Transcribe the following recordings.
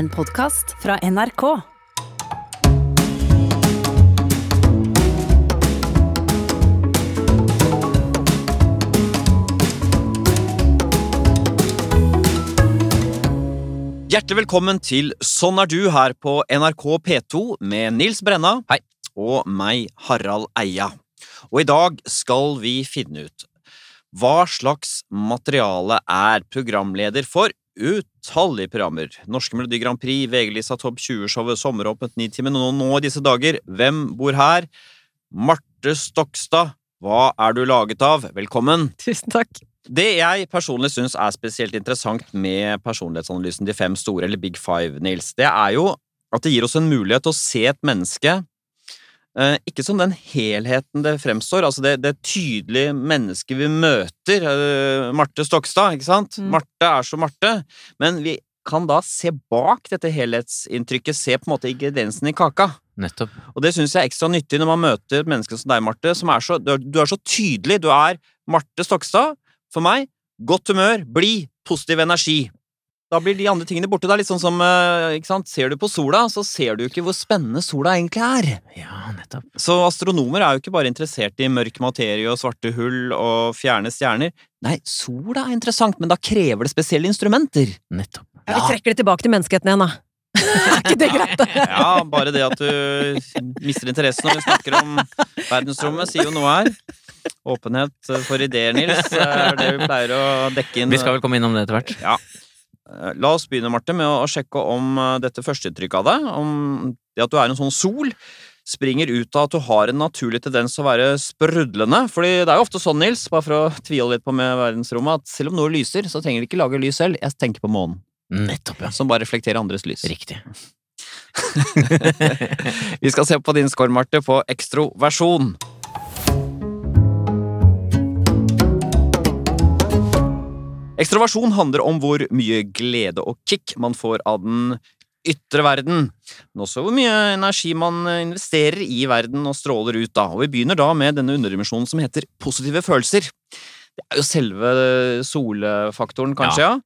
En podkast fra NRK. Hjertelig velkommen til Sånn er du her på NRK P2 med Nils Brenna Hei. og meg, Harald Eia. Og i dag skal vi finne ut hva slags materiale er programleder for utallige programmer. Norske Melodi Grand Prix, VG-lista Topp 20-showet, Sommeråpent, Nitimen og nå i disse dager Hvem bor her? Marte Stokstad, hva er du laget av? Velkommen! Tusen takk. Det jeg personlig syns er spesielt interessant med personlighetsanalysen De fem store, eller Big Five, Nils, det er jo at det gir oss en mulighet til å se et menneske ikke som den helheten det fremstår, altså det, det tydelige mennesket vi møter, eh, Marte Stokstad, ikke sant? Mm. Marte er som Marte, men vi kan da se bak dette helhetsinntrykket, se på en måte ingrediensen i kaka. Nettopp. Og det syns jeg er ekstra nyttig når man møter et menneske som deg, Marte, som er så, du, er, du er så tydelig. Du er Marte Stokstad. For meg, godt humør, blid, positiv energi. Da blir de andre tingene borte. Det er litt sånn som, eh, ikke sant, Ser du på sola, så ser du ikke hvor spennende sola egentlig er. Ja, nettopp. Så astronomer er jo ikke bare interessert i mørk materie og svarte hull og fjerne stjerner. Nei, sola er interessant, men da krever det spesielle instrumenter. Nettopp. Ja, vi trekker det tilbake til menneskeheten igjen, da. er ikke det greit? Ja, bare det at du mister interessen når vi snakker om verdensrommet, sier jo noe her. Åpenhet for ideer, Nils, er det vi pleier å dekke inn. Vi skal vel komme innom det etter hvert. Ja. Eh, La oss begynne, Marte, med å sjekke om eh, dette førsteinntrykket av deg, om det at du er en sånn sol, springer ut av at du har en naturlig tendens til å være sprudlende. Fordi det er jo ofte sånn, Nils, bare for å tvile litt på med verdensrommet, at selv om noe lyser, så trenger det ikke lage lys selv. Jeg tenker på månen, Nettopp, ja. som bare reflekterer andres lys. Riktig. Vi skal se på din score, Marte, på ekstroversjon. Ekstroversjon handler om hvor mye glede og kick man får av den ytre verden, men også hvor mye energi man investerer i verden og stråler ut da. Og vi begynner da med denne underdimensjonen som heter positive følelser. Det er jo selve solfaktoren, kanskje, ja?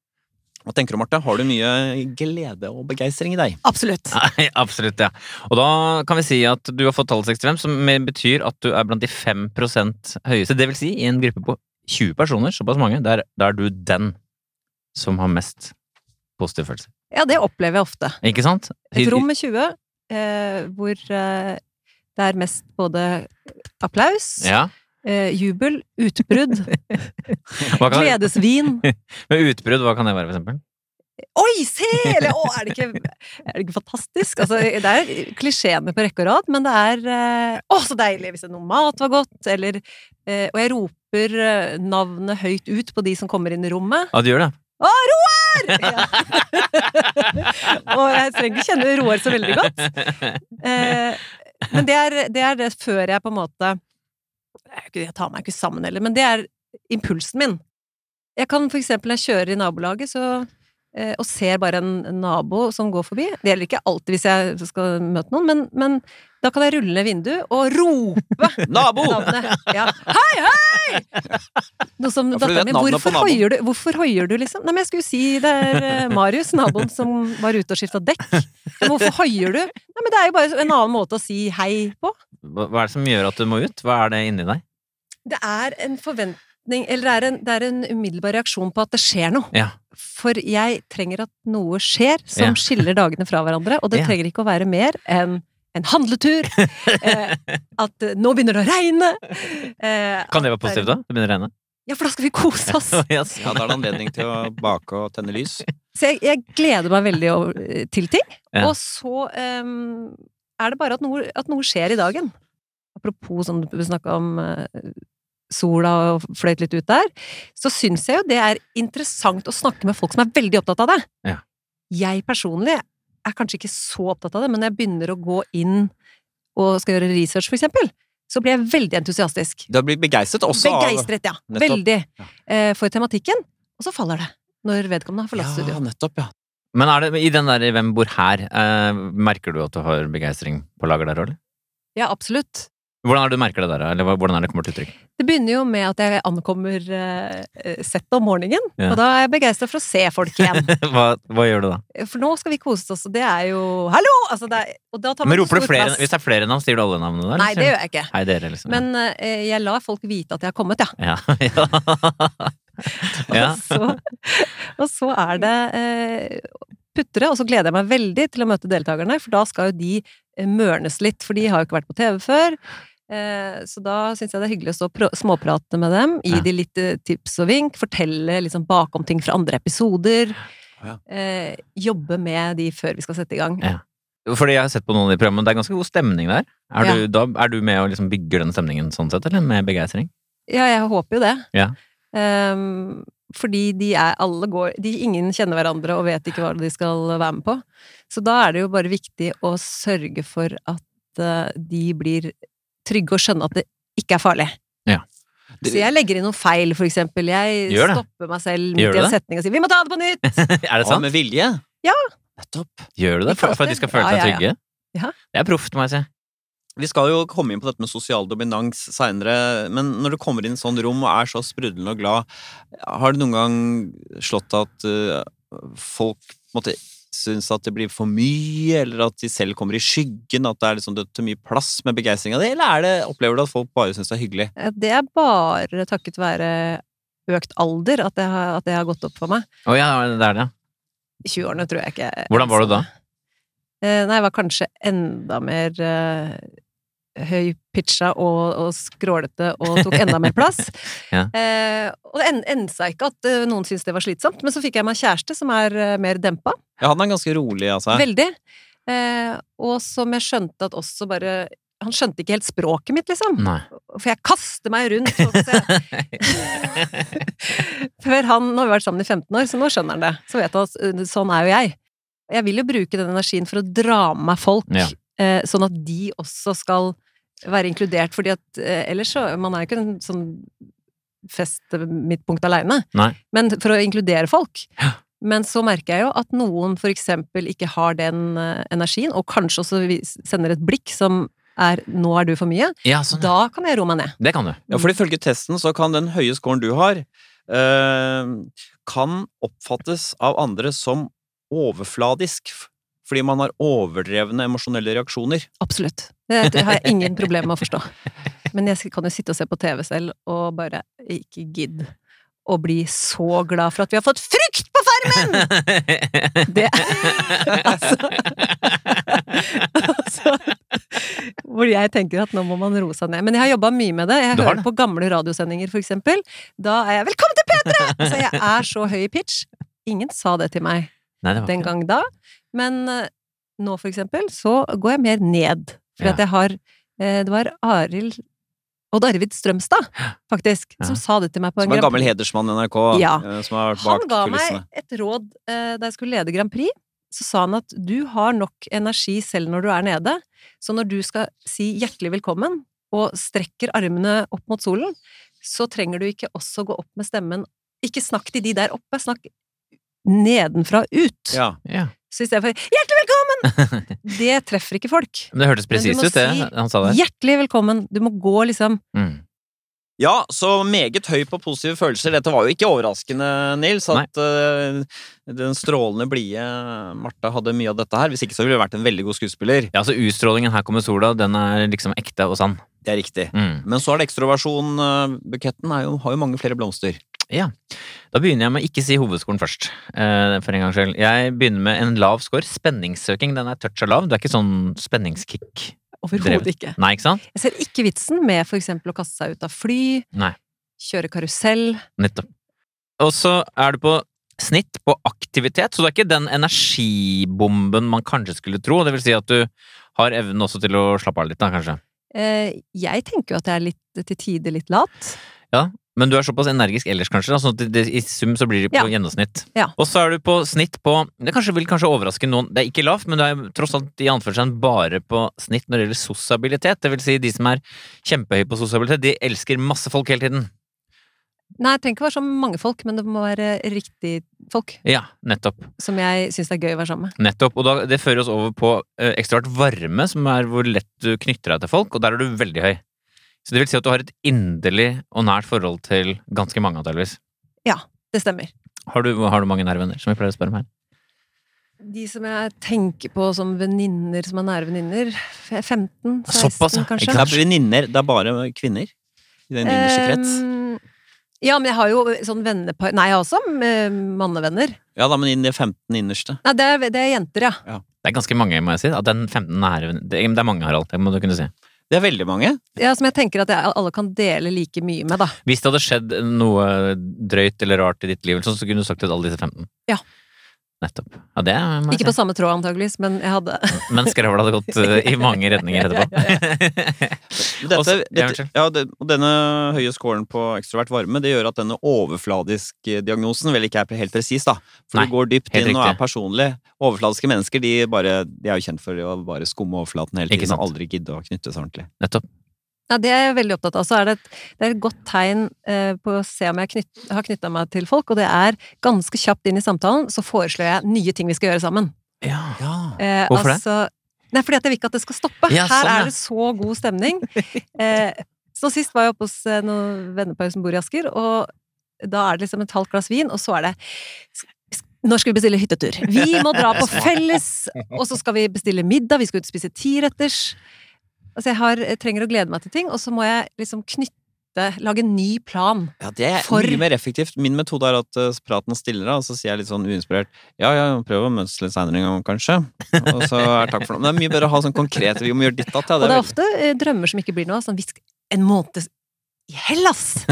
Hva tenker du, Marte? Har du mye glede og begeistring i deg? Absolutt. Nei, absolutt, ja. Og da kan vi si at du har fått tallet 65, som betyr at du er blant de 5% høyeste. Det vil si, i en gruppe på 20 personer, såpass mange, der er du den som har mest positive følelser. Ja, det opplever jeg ofte. Ikke sant? Et rom med 20, eh, hvor eh, det er mest både applaus, Ja. eh, jubel, utbrudd, gledesvin. med utbrudd, hva kan det være, for eksempel? Oi, se! Eller, å, er, det ikke, er det ikke fantastisk? Altså, det er klisjeene på rekke og rad, men det er eh, Å, så deilig hvis noe mat var godt, eller eh, Og jeg roper eh, navnet høyt ut på de som kommer inn i rommet. Ja, du gjør det? Å, Roar! Ja. og jeg trenger ikke kjenne Roar så veldig godt. Eh, men det er, det er det før jeg på en måte Jeg tar meg ikke sammen heller, men det er impulsen min. Jeg kan for eksempel når jeg kjører i nabolaget så, og ser bare en nabo som går forbi Det gjelder ikke alltid hvis jeg skal møte noen, men, men da kan jeg rulle ned vinduet og rope Nabo! navnet. Ja. Hei, hei! Noe som Ja, datteren min Hvorfor hoier du, hvorfor hoier du, liksom? Nei, men jeg skulle jo si det er eh, Marius, naboen, som var ute og skifta dekk. Men hvorfor hoier du? Nei, men det er jo bare en annen måte å si hei på. Hva er det som gjør at du må ut? Hva er det inni deg? Det er en forventning Eller det er en, det er en umiddelbar reaksjon på at det skjer noe. Ja. For jeg trenger at noe skjer som Ja. skiller dagene fra hverandre, og det Ja. trenger ikke å være mer enn en handletur. eh, at eh, nå begynner det å regne. Eh, Kan det være positivt, da? Det begynner å regne? Ja, for da skal vi kose oss. Yes. Ja, da er det anledning til å bake og tenne lys. Så jeg, jeg gleder meg veldig over, til ting. Ja. Og så em, er det bare at noe, at noe skjer i dagen. Apropos som du snakka om eh, sola og fløyt litt ut der, så syns jeg jo det er interessant å snakke med folk som er veldig opptatt av det. Ja. Jeg personlig er kanskje ikke så opptatt av det, men når jeg begynner å gå inn og skal gjøre research, for eksempel, så blir jeg veldig entusiastisk. Du har blitt begeistret også Begeistret, ja. Nettopp. Veldig. Ja. eh, for tematikken. Og så faller det. Når vedkommende har forlatt Ja, studio. nettopp, ja. Men er det, i den der Hvem bor her, eh, merker du at du har begeistring på lager der, eller? Ja, absolutt. Hvordan er det du merker det der, eller hvordan er det kommer til uttrykk? Det begynner jo med at jeg ankommer uh, settet om morgenen, Ja. og da er jeg begeistra for å se folk igjen. hva, hva gjør du da? For nå skal vi kose oss, og det er jo Hallo! Altså, det er, og da tar man Men roper du flere, plass. Hvis det er flere navn, sier du alle navnene der? Nei, det gjør jeg ikke. Hei, dere, liksom. Men uh, jeg lar folk vite at jeg har kommet, ja. ja. ja. Og, så, og så er det uh, puttere, og så gleder jeg meg veldig til å møte deltakerne, for da skal jo de eh, mørnes litt, for de har jo ikke vært på TV før. Eh, så da syns jeg det er hyggelig å stå småprate med dem, gi Ja. de litt eh, tips og vink, fortelle liksom bakom ting fra andre episoder. Ja. Eh, jobbe med de før vi skal sette i gang. Ja. Fordi jeg har sett på noen av de programmene, det er ganske god stemning der. Er, Ja. du, da, er du med og liksom bygger den stemningen sånn sett, eller med begeistring? Ja, jeg håper jo det. Ja. Um, fordi de er alle går de, Ingen kjenner hverandre og vet ikke hva de skal være med på. Så da er det jo bare viktig å sørge for at de blir trygge og skjønne at det ikke er farlig. Ja. Det- Så jeg legger inn noen feil, for eksempel. Jeg stopper meg selv midt i en setning og sier 'vi må ta det på nytt'! er det sant? med vilje? Ja. Nettopp. Gjør du det? For, for at de skal føle seg ja, ja. trygge? Ja. Det er proft, må jeg si. Vi skal jo komme inn på dette med sosial dominans seinere, men når du kommer inn i et sånt rom og er så sprudlende og glad, har det noen gang slått at uh, folk på en måte syns at det blir for mye, eller at de selv kommer i skyggen, at det er liksom det tar mye plass med begeistringa det, eller er det, opplever du at folk bare syns det er hyggelig? Eh, Det er bare takket være økt alder at det har, at det har gått opp for meg. Å ja, det er det. ja. 20-årene tror jeg ikke Hvordan var du da? Eh, nei, jeg var kanskje enda mer eh, høypitcha og, og skrålete og tok enda mer plass. Ja. eh, og det endte seg ikke at eh, noen syntes det var slitsomt, men så fikk jeg meg kjæreste som er eh, mer dempa. Ja, han er ganske rolig altså. Veldig. Eh, og som jeg skjønte at også bare Han skjønte ikke helt språket mitt, liksom. Nei. For jeg kaster meg rundt. Før han Nå har vi vært sammen i 15 år, så nå skjønner han det. Så vet han at uh, sånn er jo jeg. Jeg vil jo bruke den energien for å dra med meg folk, Ja. eh, sånn at de også skal være inkludert, fordi at eh, ellers så Man er jo ikke en sånn festmidtpunkt aleine, Nei. men for å inkludere folk. Ja. Men så merker jeg jo at noen for eksempel ikke har den eh, energien, og kanskje også sender et blikk som er 'nå er du for mye', Ja, sånn. ja. da kan jeg roe meg ned. Det kan du. Ja, for ifølge testen så kan den høye scoren du har, eh, kan oppfattes av andre som overfladisk, fordi man har overdrevne emosjonelle reaksjoner. Absolutt. Det, har jeg ingen problemer med å forstå. Men jeg kan jo sitte og se på TV selv og bare ikke gidd å bli så glad for at vi har fått frukt på farmen! Det er altså, altså Hvor jeg tenker at nå må man roe seg ned. Men jeg har jobba mye med det. Jeg hører det? på gamle radiosendinger, for eksempel. Da er jeg 'Velkommen til P3!' Så jeg er så høy i pitch. Ingen sa det til meg Nei, det den gang da. Men eh, nå, for eksempel, så går jeg mer ned. For Ja. at jeg har eh, Det var Arild Odd Arvid Strømstad, faktisk, Ja. som sa det til meg på en Som er en Grand gammel hedersmann i NRK, Ja. eh, som har vært Han ga kulissene. meg et råd eh, da jeg skulle lede Grand Prix. Så sa han at du har nok energi selv når du er nede, så når du skal si hjertelig velkommen og strekker armene opp mot solen, så trenger du ikke også gå opp med stemmen. Ikke snakk til de der oppe, snakk nedenfra ut. Ja. Ja. Så i stedet for 'hjertelig velkommen', det treffer ikke folk. Men Det hørtes Men du presis må ut, det si han sa der. Hjertelig velkommen. Du må gå liksom Mm. Ja, så meget høy på positive følelser. Dette var jo ikke overraskende, Nils, at uh, den strålende blide Martha hadde mye av dette her. Hvis ikke så ville hun vært en veldig god skuespiller. Ja, så Utstrålingen 'Her kommer sola' den er liksom ekte og sann. Det er riktig. Mm. Men så er det ekstroversjonbuketten. Uh, Buketten er jo, har jo mange flere blomster. Ja. Da begynner jeg med å ikke si hovedskolen først. Uh, for en gangs skyld. Jeg begynner med en lav score. Spenningssøking. Den er toucha lav. Det er ikke sånn spenningskick. Overhodet ikke. Nei, ikke sant? Jeg ser ikke vitsen med for eksempel å kaste seg ut av fly, Nei. kjøre karusell. Nettopp. Og så er du på snitt på aktivitet, så det er ikke den energibomben man kanskje skulle tro. Det vil si at du har evnen også til å slappe av litt, da, kanskje. Eh, jeg tenker jo at jeg er litt, til tider litt lat. Men du er såpass energisk ellers, kanskje, sånn at det, i sum så blir det på Ja. gjennomsnitt. Ja. Og så er du på snitt på Det kanskje, vil kanskje overraske noen. Det er ikke lavt, men du er tross alt i anførselen bare på snitt når det gjelder sosialitet. Det vil si, de som er kjempehøye på sosialitet, de elsker masse folk hele tiden. Nei, det trenger ikke være så mange folk, men det må være riktig folk Ja, nettopp. som jeg syns det er gøy å være sammen med. Nettopp, og da, Det fører oss over på uh, ekstravert varme, som er hvor lett du knytter deg til folk, og der er du veldig høy. Så det vil si at du har et inderlig og nært forhold til ganske mange, antageligvis. Det stemmer. Har du, har du mange nære venner, som vi pleier å spørre om her? De som jeg tenker på som venninner, som er nære venninner, 15, 16 Såpass, ja. kanskje. Ikke Det er venninner, det er bare kvinner i den innerste krets. Um, ja, men jeg har jo sånn vennepar Nei, jeg har også mannevenner. Ja da, men inn i de 15 innerste. Nei, det er, det er jenter, ja. Det er ganske mange, må jeg si. At den 15 nære venner Det det er mange, Harald. Det må du kunne si. Det er veldig mange. ja. Som jeg tenker at jeg, alle kan dele like mye med, da. Hvis det hadde skjedd noe drøyt eller rart i ditt liv, sånn, så kunne du sagt til alle disse 15. Ja. Nettopp. Ja, det må jeg Ikke på samme tråd, antageligvis, men jeg hadde Men skravla hadde gått eh, i mange retninger etterpå. Dette, dette, ja, det, og denne høye scoren på ekstrovert varme, det gjør at denne overfladiske diagnosen vel ikke er helt presis, da. For Nei, du går dypt inn og er personlig. Overfladiske mennesker de, bare, de er jo kjent for å bare skumme overflaten hele tiden og aldri gidde å knytte seg ordentlig. Nettopp. Ja, det er jeg veldig opptatt av. Så er det, et, det er et godt tegn eh, på å se om jeg knytt, har knytta meg til folk, og det er ganske kjapt inn i samtalen så foreslår jeg nye ting vi skal gjøre sammen. Ja. Eh, Hvorfor det? altså, Nei, fordi at jeg vil ikke at det skal stoppe. Ja, Her sånn, Her er det så god stemning. Eh, så sist var jeg oppe hos eh, noen vennepar som bor i Asker, og da er det liksom et halvt glass vin, og så er det når skal vi bestille hyttetur? Vi må dra på felles, og så skal vi bestille middag, vi skal ut og spise tiretters. Altså, jeg, har, jeg trenger å glede meg til ting, og så må jeg liksom knytte, lage en ny plan. Ja, det er For- mye mer effektivt. Min metode er at uh, praten stiller av, og så sier jeg litt sånn uinspirert ja, ja, prøv å møtes litt seinere en gang, kanskje. Og så er takk for noe. Men det er mye bedre å ha sånn konkrete Vi må gjøre ditt datt, ja. Og det er ofte eh, drømmer som ikke blir noe av. Sånn, vi en måned i Hellas!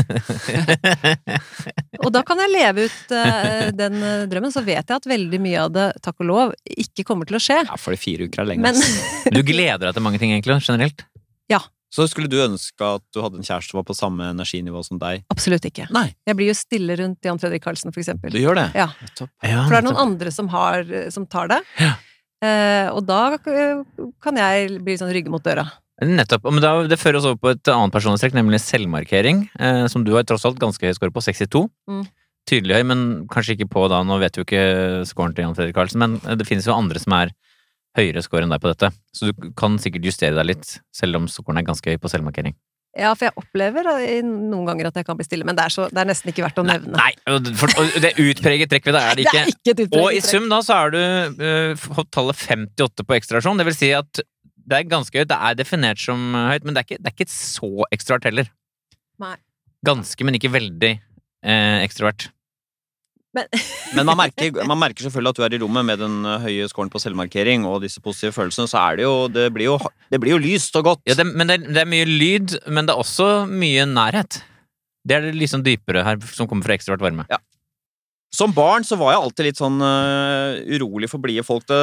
Og da kan jeg leve ut uh, den uh, drømmen, så vet jeg at veldig mye av det, takk og lov, ikke kommer til å skje. Ja, for det fire uker er lenge. Men ass. Du gleder deg til mange ting, egentlig, generelt. Ja. Så skulle du ønske at du hadde en kjæreste som var på samme energinivå som deg? absolutt ikke. Nei, Jeg blir jo stille rundt Jan Fredrik Karlsen, for eksempel. du gjør det. Ja. Topp. Ja, For det er noen andre som, har, som tar det. Ja. Uh, og da eh, kan jeg bli sånn rygge mot døra. Nettopp. Men da, det fører oss over på et annet personlighetstrekk, nemlig selvmarkering, eh, som du har tross alt ganske høy score på, 62. Mm. Tydelig høy, men kanskje ikke på da, nå vet du ikke scoren til Jan Fredrik Karlsen, men eh, det finnes jo andre som er høyere score enn deg på dette, så du kan sikkert justere deg litt, selv om scoren er ganske høy på selvmarkering. Ja, for jeg opplever noen ganger at jeg kan bli stille, men det er, så, det er nesten ikke verdt å nevne. Nei, for, det er utpreget trekk ved deg, er det ikke? Det er ikke et utpreget trekk. Og i sum da så har du uh, tallet 58 på ekstrasjon. Det vil si at det er ganske høyt. Det er definert som eh, høyt, men det er ikke, det er ikke så ekstrovert heller. Nei. Ganske, men ikke veldig eh, ekstrovert. Men, Men man merker, man merker selvfølgelig at du er i rommet med den uh, høye scoren på selvmarkering og disse positive følelsene, så er det jo Det blir jo, det blir jo lyst og godt. Ja, det, men det, det er mye lyd, men det er også mye nærhet. Det er det liksom dypere her, som kommer fra ekstrovert varme. Som barn så var jeg alltid litt sånn uh, urolig for blide folk. Det,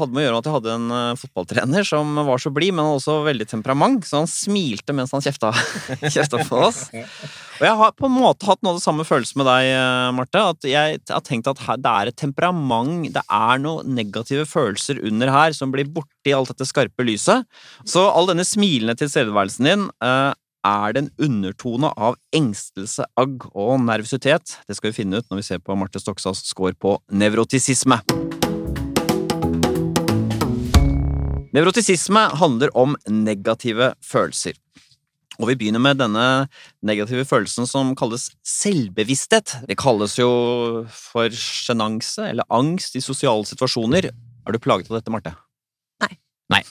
hadde med å gjøre med at jeg hadde en uh, fotballtrener som var så blid, men også veldig temperament, så han smilte mens han kjefta, kjefta på oss. Og jeg har på en måte hatt noe av det samme følelsen med deg, uh, Marte. At jeg har tenkt at her, det er et temperament, det er noen negative følelser under her som blir borti alt dette skarpe lyset. Så all denne smilende tilstedeværelsen din uh, er det en undertone av engstelse, agg og nervøsitet? Det skal vi finne ut når vi ser på Marte Stoksaas score på nevrotisisme. Nevrotisisme handler om negative følelser. Og vi begynner med denne negative følelsen som kalles selvbevissthet. Det kalles jo for sjenanse eller angst i sosiale situasjoner. Er du plaget av dette, Marte? Nei.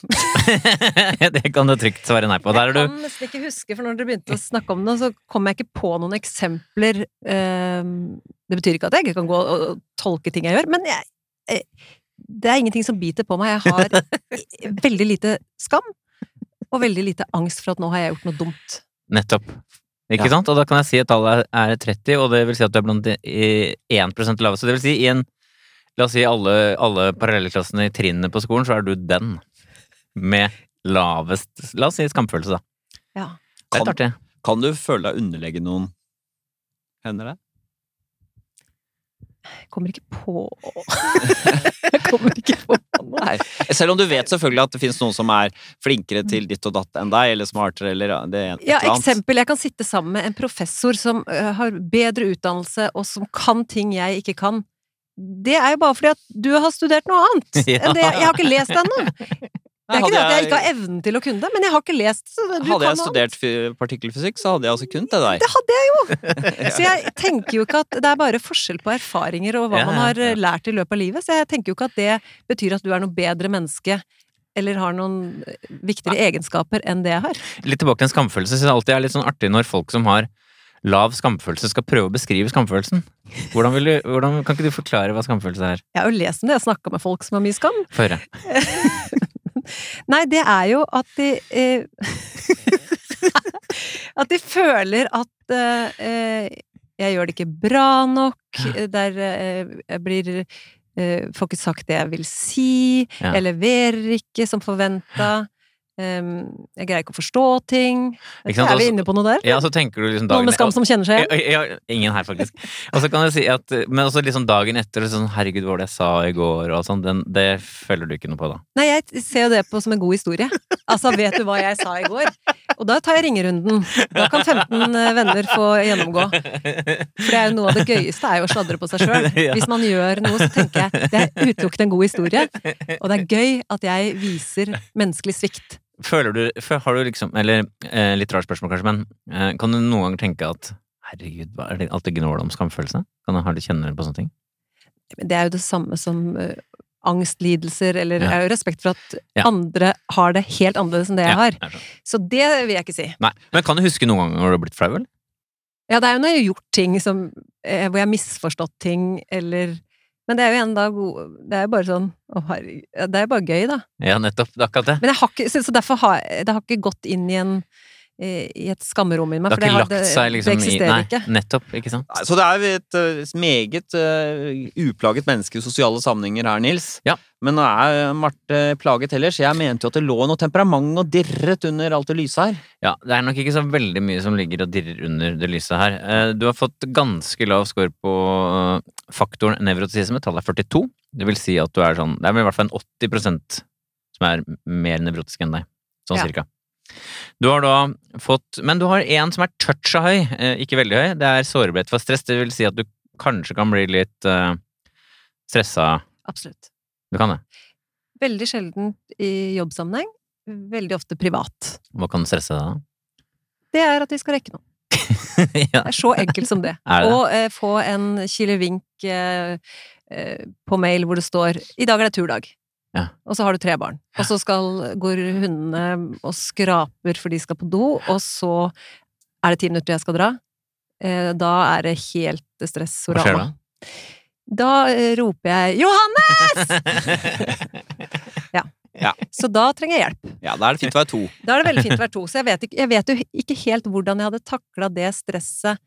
det kan du trygt svare nei på. Der er Jeg kan nesten ikke huske, for når dere begynte å snakke om det, så kom jeg ikke på noen eksempler. Ehm, Det betyr ikke at jeg ikke kan gå og tolke ting jeg gjør, men jeg, eh, det er ingenting som biter på meg. Jeg har veldig lite skam, og veldig lite angst for at nå har jeg gjort noe dumt. Nettopp. Ikke Ja. sant? Og da kan jeg si at tallet er 30, og det vil si at du er blant de i 1 laveste. Det vil si i en La oss si alle, alle parallellklassene i trinnene på skolen, så er du den med lavest La oss si skamfølelse, da. Ja. Det er Kan- litt artig. Kan du føle deg underlegen noen? Hender det? Jeg kommer ikke på Jeg kommer ikke på noe. Nei. Selv om du vet selvfølgelig at det finnes noen som er flinkere til ditt og datt enn deg, eller smartere, eller det et Ja, eller annet. eksempel. Jeg kan sitte sammen med en professor som har bedre utdannelse, og som kan ting jeg ikke kan. Det er jo bare fordi at du har studert noe annet Ja. enn det. Jeg har ikke lest det ennå. Det er ikke det at jeg ikke har evnen til å kunne det, men jeg har ikke lest så du Hadde jeg studert partikkelfysikk, så hadde jeg også kunnet det der. Det hadde jeg jo! Så jeg tenker jo ikke at det er bare forskjell på erfaringer og hva Ja, man har ja. eh, lært i løpet av livet, så jeg tenker jo ikke at det betyr at du er noe bedre menneske eller har noen eh, viktigere egenskaper enn det jeg har. Litt tilbake til en skamfølelse. Jeg syns alltid er litt sånn artig når folk som har lav skamfølelse, skal prøve å beskrive skamfølelsen. Hvordan du, hvordan, kan ikke du forklare hva skamfølelse er? Jeg har jo lest om det, jeg snakka med folk som har mye skam. Få høre. Nei, det er jo at de eh, At de føler at eh, jeg gjør det ikke bra nok, der eh, jeg blir eh, Får ikke sagt det jeg vil si, jeg leverer ikke som forventa. Jeg greier ikke å forstå ting. Er vi inne på noe der? Ja, så tenker du liksom Noen med skam som kjenner seg igjen? Ja, ja, ingen her, faktisk. Og så kan jeg si at Men også liksom dagen etter, sånn herregud, hva var det jeg sa i går, og sånn, den, det følger du ikke noe på, da. Nei, jeg ser jo det på som en god historie. Altså, vet du hva jeg sa i går? Og da tar jeg ringerunden. Da kan 15 venner få gjennomgå. For det er jo noe av det gøyeste er jo å sladre på seg sjøl. Hvis man gjør noe, så tenker jeg det er utelukkende en god historie. Og det er gøy at jeg viser menneskelig svikt. Føler du Har du liksom Eller eh, litt rart spørsmål, kanskje, men eh, kan du noen ganger tenke at herregud, hva er det alltid gnål om skamfølelse? Kan du, har du kjenner på sånne ting? Det er jo det samme som uh, angstlidelser, eller Ja. jeg har jo respekt for at Ja. andre har det helt annerledes enn det jeg har. jeg. Så det vil jeg ikke si. Nei. Men kan du huske noen ganger når du har blitt flau, eller? Ja, det er jo når jeg har gjort ting som eh, Hvor jeg har misforstått ting, eller Men det er jo igjen da god Det er jo bare sånn Å, herregud. Det er jo bare gøy, da. Ja, nettopp. Det er akkurat det. Men jeg har ikke Så, så derfor har Det har ikke gått inn i en I et skammerom i meg, Det for har ikke det, lagt seg liksom det eksisterer i Nei, ikke. nettopp. Ikke sant? Så det er et eh, meget uh, uplaget menneske i sosiale sammenhenger her, Nils. Ja. Men nå er Marte plaget heller, så jeg mente jo at det lå noe temperament og dirret under alt det lyse her. Ja, det er nok ikke så veldig mye som ligger og dirrer under det lyset her. Eh, Du har fått ganske lav score på eh, faktoren nevrotisisme, tallet er 42. Det vil si at du er sånn Det er vel i hvert fall en 80% som er mer nevrotisk enn deg. Sånn Ja. cirka. Du har da fått Men du har en som er toucha høy, eh, ikke veldig høy. Det er sårbarhet for stress. Det vil si at du kanskje kan bli litt uh, stressa. Absolutt. Du kan det. Veldig sjelden i jobbsammenheng. Veldig ofte privat. Hva kan stresse deg, da? Det er at vi skal rekke noe. ja. Det er så enkelt som det. Det? Og eh, få en kilevink eh, eh, på mail hvor det står 'I dag er det turdag'. Ja. Og så har du tre barn. Og så skal, går hundene og skraper for de skal på do, og så er det ti minutter jeg skal dra. Eh, da er det helt Hva skjer da? Da eh, roper jeg 'Johannes!' Så da trenger jeg hjelp. Ja, da er det fint å være to. Da er det veldig fint å være to. Så jeg vet, ikke, jeg vet jo ikke helt hvordan jeg hadde takla det stresset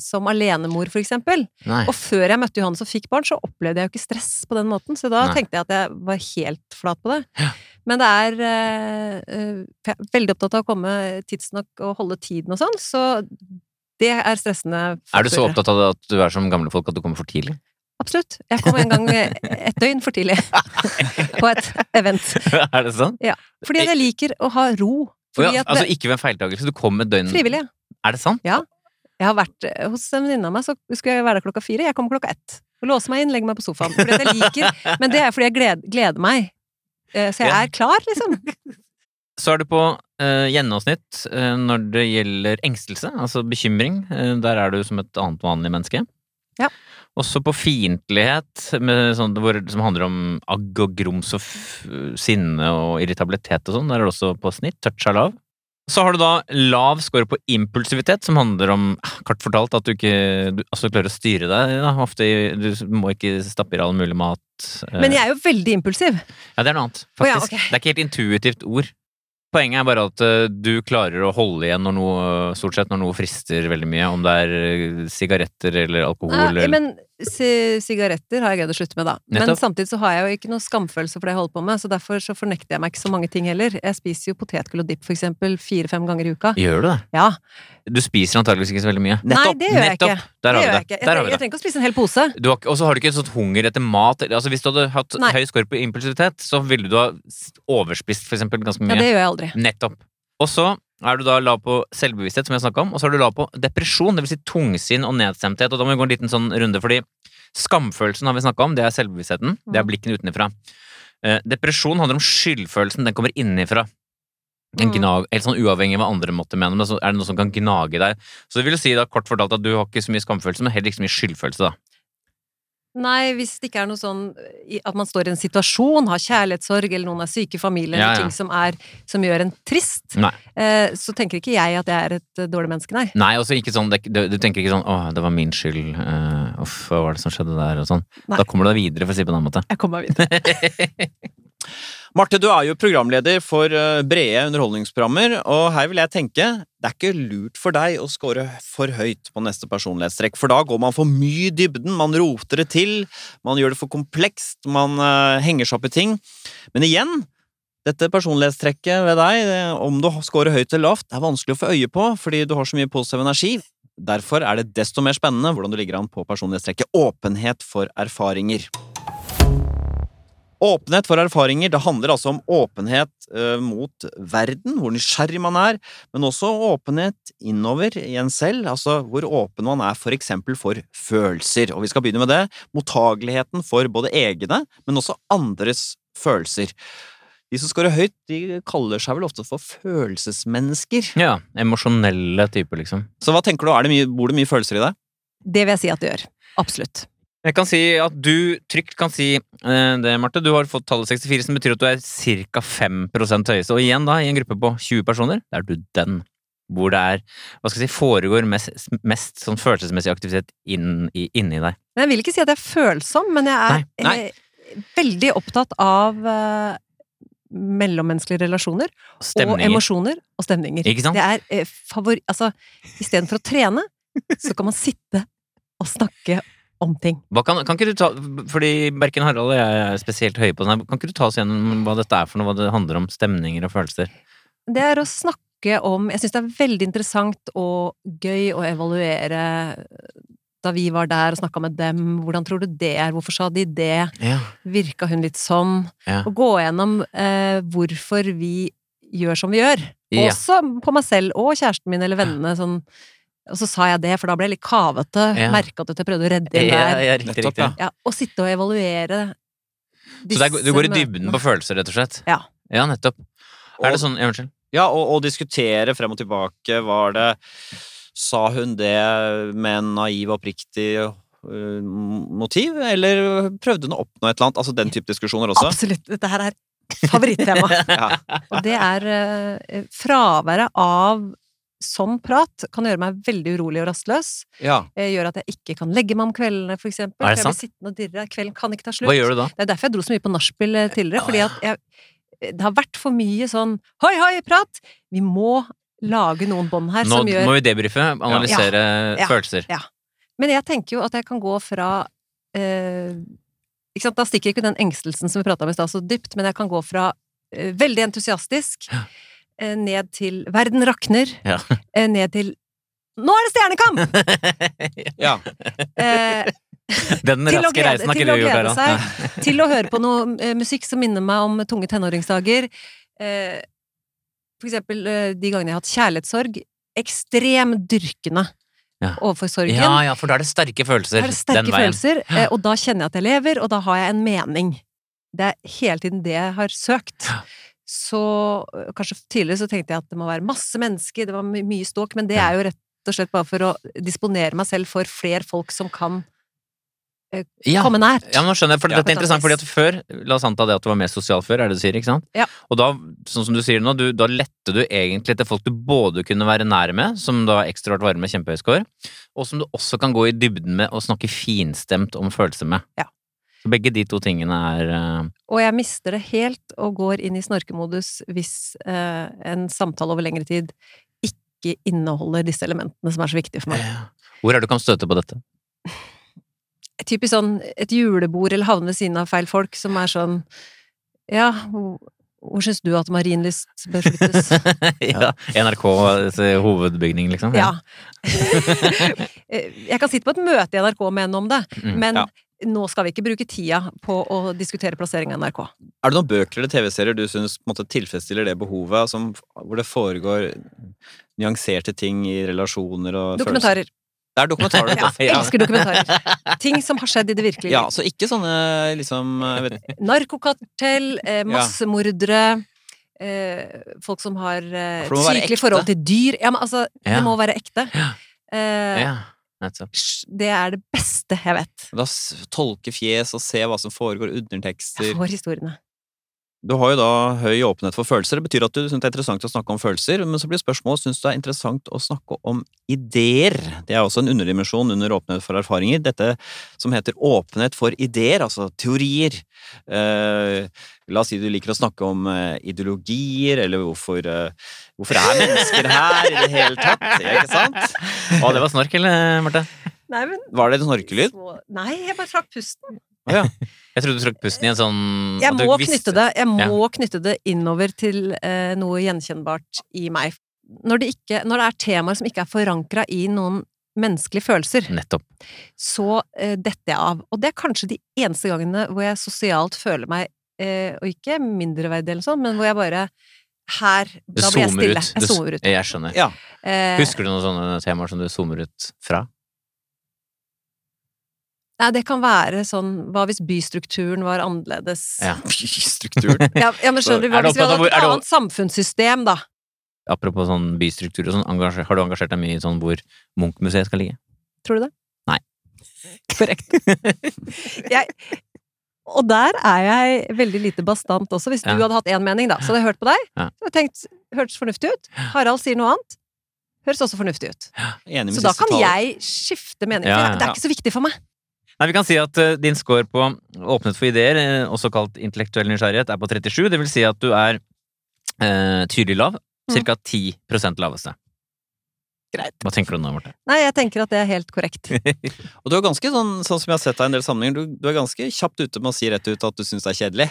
som alenemor, for eksempel. Nei. Og før jeg møtte Johan som fikk barn, så opplevde jeg jo ikke stress på den måten, så da Nei. tenkte jeg at jeg var helt flat på det. Men det er eh, Jeg er veldig opptatt av å komme tidsnok og holde tiden og sånn, så det er stressende. Er du så opptatt av det at du er som gamle folk at du kommer for tidlig? Absolutt. Jeg kom en gang eh, et døgn for tidlig på et event. er det sånn? Fordi jeg liker å ha ro. Ja, Fordi at altså ikke ved en feiltakelse, du kom et døgn frivillig. Er det sant? Jeg har vært eh, hos en venninne av meg, så skulle jeg være der klokka fire. Jeg kommer klokka ett. Og låser meg inn, legger meg på sofaen. Fordi jeg liker, men det er fordi jeg gleder, gleder meg. Eh, Så jeg Ja. er klar, liksom. Så er du på eh, gjennomsnitt eh, når det gjelder engstelse, altså bekymring. Eh, der er du som et annet vanlig menneske. Ja. Også på fiendtlighet, sånn, som handler om agg og grums og sinne og irritabilitet og sånn. Der er det også på snitt. Touch er lav. Så har du da lav score på impulsivitet, som handler om, kort fortalt, at du ikke du, altså, klarer å styre deg. Da. Ofte du må ikke stappe i deg all mulig mat. eh, Men jeg er jo veldig impulsiv. ja, det er noe annet, Å ja, okay. Det er ikke helt intuitivt ord. Poenget er bare at eh, du klarer å holde igjen når noe, stort sett når noe frister veldig mye. Om det er eh, sigaretter eller alkohol Nei, men si- sigaretter har jeg greid å slutte med, da. Men samtidig så har jeg jo ikke noe skamfølelse for det jeg holder på med, så derfor så fornekter jeg meg ikke så mange ting heller. Jeg spiser jo potetgull og dipp for eksempel fire-fem ganger i uka. Gjør du det? Ja. Du spiser antageligvis ikke så veldig mye. Nei, det gjør jeg ikke. Der har vi jeg det. Jeg, Der trenger, jeg trenger ikke å spise en hel pose. Og så har du ikke sånt hunger etter mat. Altså Hvis du hadde hatt Nei. høy score på impulsivitet, så ville du ha overspist for eksempel ganske mye. Ja, det gjør jeg aldri. Nettopp. Og så er du da lav på selvbevissthet, som jeg snakka om, og så er du lav på depresjon, det vil si tungsinn og nedstemthet. Og da må vi gå en liten sånn runde, fordi skamfølelsen har vi snakka om, det er selvbevisstheten. Det er Mm. blikkene utenfra. Eh, depresjon handler om skyldfølelsen. Den kommer innenfra. En Mm. gnag, helt sånn Uavhengig av hva andre måtte mene, men så er det noe som kan gnage deg. Så det vil si da kort fortalt at du har ikke så mye skamfølelse, men heller ikke så mye skyldfølelse. da. Nei, hvis det ikke er noe sånn at man står i en situasjon, har kjærlighetssorg, eller noen er syke i familien, Ja, eller ja. ting som, er, som gjør en trist, eh, så tenker ikke jeg at jeg er et eh, dårlig menneske, nei. Nei, også ikke sånn, du, du tenker ikke sånn 'Å, det var min skyld', eh, 'uff, hva var det som skjedde der', og sånn. Nei. Da kommer du deg videre, for å si det på den måten. Jeg kommer meg videre. Marte, du er jo programleder for eh, brede underholdningsprogrammer, og her vil jeg tenke det er ikke lurt for deg å score for høyt på neste personlighetstrekk, for da går man for mye i dybden, man roter det til, man gjør det for komplekst, man eh, henger seg opp i ting. Men igjen, dette personlighetstrekket ved deg, om du scorer høyt eller lavt, er vanskelig å få øye på fordi du har så mye positiv energi. Derfor er det desto mer spennende hvordan du ligger an på personlighetstrekket åpenhet for erfaringer. Åpenhet for erfaringer det handler altså om åpenhet eh, mot verden, hvor nysgjerrig man er, men også åpenhet innover i en selv, altså hvor åpen man er for eksempel for følelser. Og vi skal begynne med det. Mottageligheten for både egne, men også andres følelser. De som scorer høyt, de kaller seg vel ofte for følelsesmennesker. Ja, emosjonelle typer, liksom. Så hva tenker du, er det mye, bor det mye følelser i deg? Det vil jeg si at det gjør. Absolutt. Jeg kan si at du trygt kan si eh, det, Marte. Du har fått tallet 64, som betyr at du er ca. 5 høyeste. Og igjen, da, i en gruppe på 20 personer, da er du den. Hvor det er hva skal jeg si, foregår mest, mest sånn følelsesmessig aktivitet inn, i, inni deg. Men jeg vil ikke si at jeg er følsom, men jeg er Nei, nei. eh, veldig opptatt av eh, mellommenneskelige relasjoner. Og Stemninger. emosjoner og stemninger. Ikke sant? Det er eh, favor... Altså, istedenfor å trene, så kan man sitte og snakke om ting. Kan, kan ikke du ta, fordi Berken Harald og jeg er spesielt høye på den her, kan ikke du ta oss gjennom hva dette er for noe, hva det handler om, stemninger og følelser? Det er å snakke om Jeg syns det er veldig interessant og gøy å evaluere da vi var der og snakka med dem. Hvordan tror du det er? Hvorfor sa de det? Ja. Virka hun litt sånn? Ja. Og gå gjennom eh, hvorfor vi gjør som vi gjør. Ja. Også på meg selv og kjæresten min eller vennene. Sånn. Og så sa jeg det, for da ble jeg litt kavete. Ja. Merka at jeg prøvde å redde inn der. ja, riktig, Nettopp, riktig. ja. Ja, og sitte og evaluere Så det er, du går i dybden på følelser, rett og slett? Ja. Ja, nettopp. Og- Er det sånn, ja, unnskyld? Ja, og, og diskutere frem og tilbake. Var det Sa hun det med en naiv, oppriktig øh, motiv, eller prøvde hun å oppnå et eller annet? Altså den type diskusjoner også. Absolutt! Dette her er favorittema. Ja. Og det er eh, fraværet av sånn prat kan gjøre meg veldig urolig og rastløs. ja. Eh, Gjør at jeg ikke kan legge meg om kveldene, for eksempel. Er det For jeg blir sant? sittende og dirre. Kvelden kan ikke ta slutt. Hva gjør du da? Det er derfor jeg dro så mye på nachspiel eh, tidligere, fordi at jeg Det har vært for mye sånn hoi, hoi, prat! Vi må lage noen bånd her Nå som gjør Nå må vi debrife, analysere Ja. følelser. Men jeg tenker jo at jeg kan gå fra eh, ikke sant? Da stikker ikke den engstelsen som vi prata om i stad, så dypt, men jeg kan gå fra eh, veldig entusiastisk Ja. Eh, ned til verden rakner, Ja. eh, ned til nå er det Stjernekamp! ja. Eh, Den raske glede- reisen har ikke du gjort, Harald. seg. til å høre på noe eh, musikk som minner meg om tunge tenåringsdager. Eh, for eksempel de gangene jeg har hatt kjærlighetssorg. Ekstrem dyrkende Ja. overfor sorgen. Ja, ja, for da er det sterke følelser Da er det sterke følelser, og da kjenner jeg at jeg lever, og da har jeg en mening. Det er hele tiden det jeg har søkt. Ja. Så øh, kanskje tidligere så tenkte jeg at det må være masse mennesker, det var my mye ståk, men det er jo rett og slett bare for å disponere meg selv for flere folk som kan Ja. komme nært. Ja, nå skjønner jeg, for Ja. Dette er interessant, fordi at før La oss anta det at du var mer sosial før, er det du sier, ikke sant? Ja. Og da, sånn som du sier nå, du, da lette du egentlig til folk du både kunne være nær med, som da er ekstrovert varme, kjempehøy score, og som du også kan gå i dybden med og snakke finstemt om følelser med. Ja. Begge de to tingene er uh... Og jeg mister det helt og går inn i snorkemodus hvis uh, en samtale over lengre tid ikke inneholder disse elementene som er så viktige for meg. Hvor er det du kan støte på dette? typisk sånn et julebord eller havne ved siden av feil folk som er sånn Ja, hvor, syns du at Marienlyst bør flyttes? ja, NRK eh, hovedbygning, liksom? ja. Jeg kan sitte på et møte i NRK og mene om det, Mm. men Ja. Nå skal vi ikke bruke tida på å diskutere plassering av NRK. Er det noen bøker eller TV-serier du syns tilfredsstiller det behovet, som, hvor det foregår nyanserte ting i relasjoner og følelser? Dokumentarer. Det er dokumentarer. Ja, jeg elsker dokumentarer. Ting som har skjedd i det virkelige Ja, så ikke sånne liksom Narkokartell, eh, massemordere, eh, folk som har eh, For sykelig forhold til dyr. Ja, men altså, Ja. det må være ekte. Ja. Eh, Ja. Det er det beste jeg vet. Da tolke fjes og se hva som foregår, undertekster Jeg får historiene. Du har jo da høy åpenhet for følelser. Det betyr at du syns det er interessant å snakke om følelser, men så blir spørsmålet syns du det er interessant å snakke om ideer. Det er også en underdimensjon under åpenhet for erfaringer. Dette som heter åpenhet for ideer, altså teorier. Eh, la oss si du liker å snakke om eh, ideologier, eller hvorfor, eh, hvorfor er mennesker her i det hele tatt? Ja, ikke sant? Å, det var snork, eller, Marte? Nei, men Var det en snorkelyd? Nei, jeg bare trakk pusten. Ja. Jeg trodde du trakk pusten i en sånn Jeg må knytte det Jeg må knytte det innover til eh, noe gjenkjennbart i meg. Når det, ikke, når det er temaer som ikke er forankra i noen menneskelige følelser, Nettopp. så eh, detter jeg av. Og det er kanskje de eneste gangene hvor jeg sosialt føler meg eh, Og ikke mindreverdig eller sånn, men hvor jeg bare Her Da blir jeg stille. ut. Jeg zoomer ut. Jeg skjønner. ja. Eh, Husker du noen sånne temaer som du zoomer ut fra? Nei, det kan være sånn Hva hvis bystrukturen var annerledes? Ja. Bystrukturen? Ja, ja, men skjønner du, hva hvis vi hadde et annet samfunnssystem, da? Apropos sånn bystruktur og sånn, har du engasjert deg mye i sånn hvor Munch-museet skal ligge? Tror du det? Nei. Korrekt. jeg, og der er jeg veldig lite bastant også. Hvis du Ja. hadde hatt én mening, da, så hadde jeg hørt på deg. Ja. Så hadde jeg tenkt hørtes fornuftig ut. Harald sier noe annet. Høres også fornuftig ut. Enig med Så da kan jeg skifte mening. Ja, ja, Det er ikke så viktig for meg. Nei, Vi kan si at eh, din score på åpnet for ideer, eh, også kalt intellektuell nysgjerrighet, er på 37. Det vil si at du er eh, tydelig lav. Cirka Ca. 10% laveste. Greit. Hva tenker du nå, Marte? Nei, jeg tenker at det er helt korrekt. Og du er ganske sånn, sånn som jeg har sett deg i en del sammenhenger, du, du er ganske kjapt ute med å si rett ut at du syns det er kjedelig.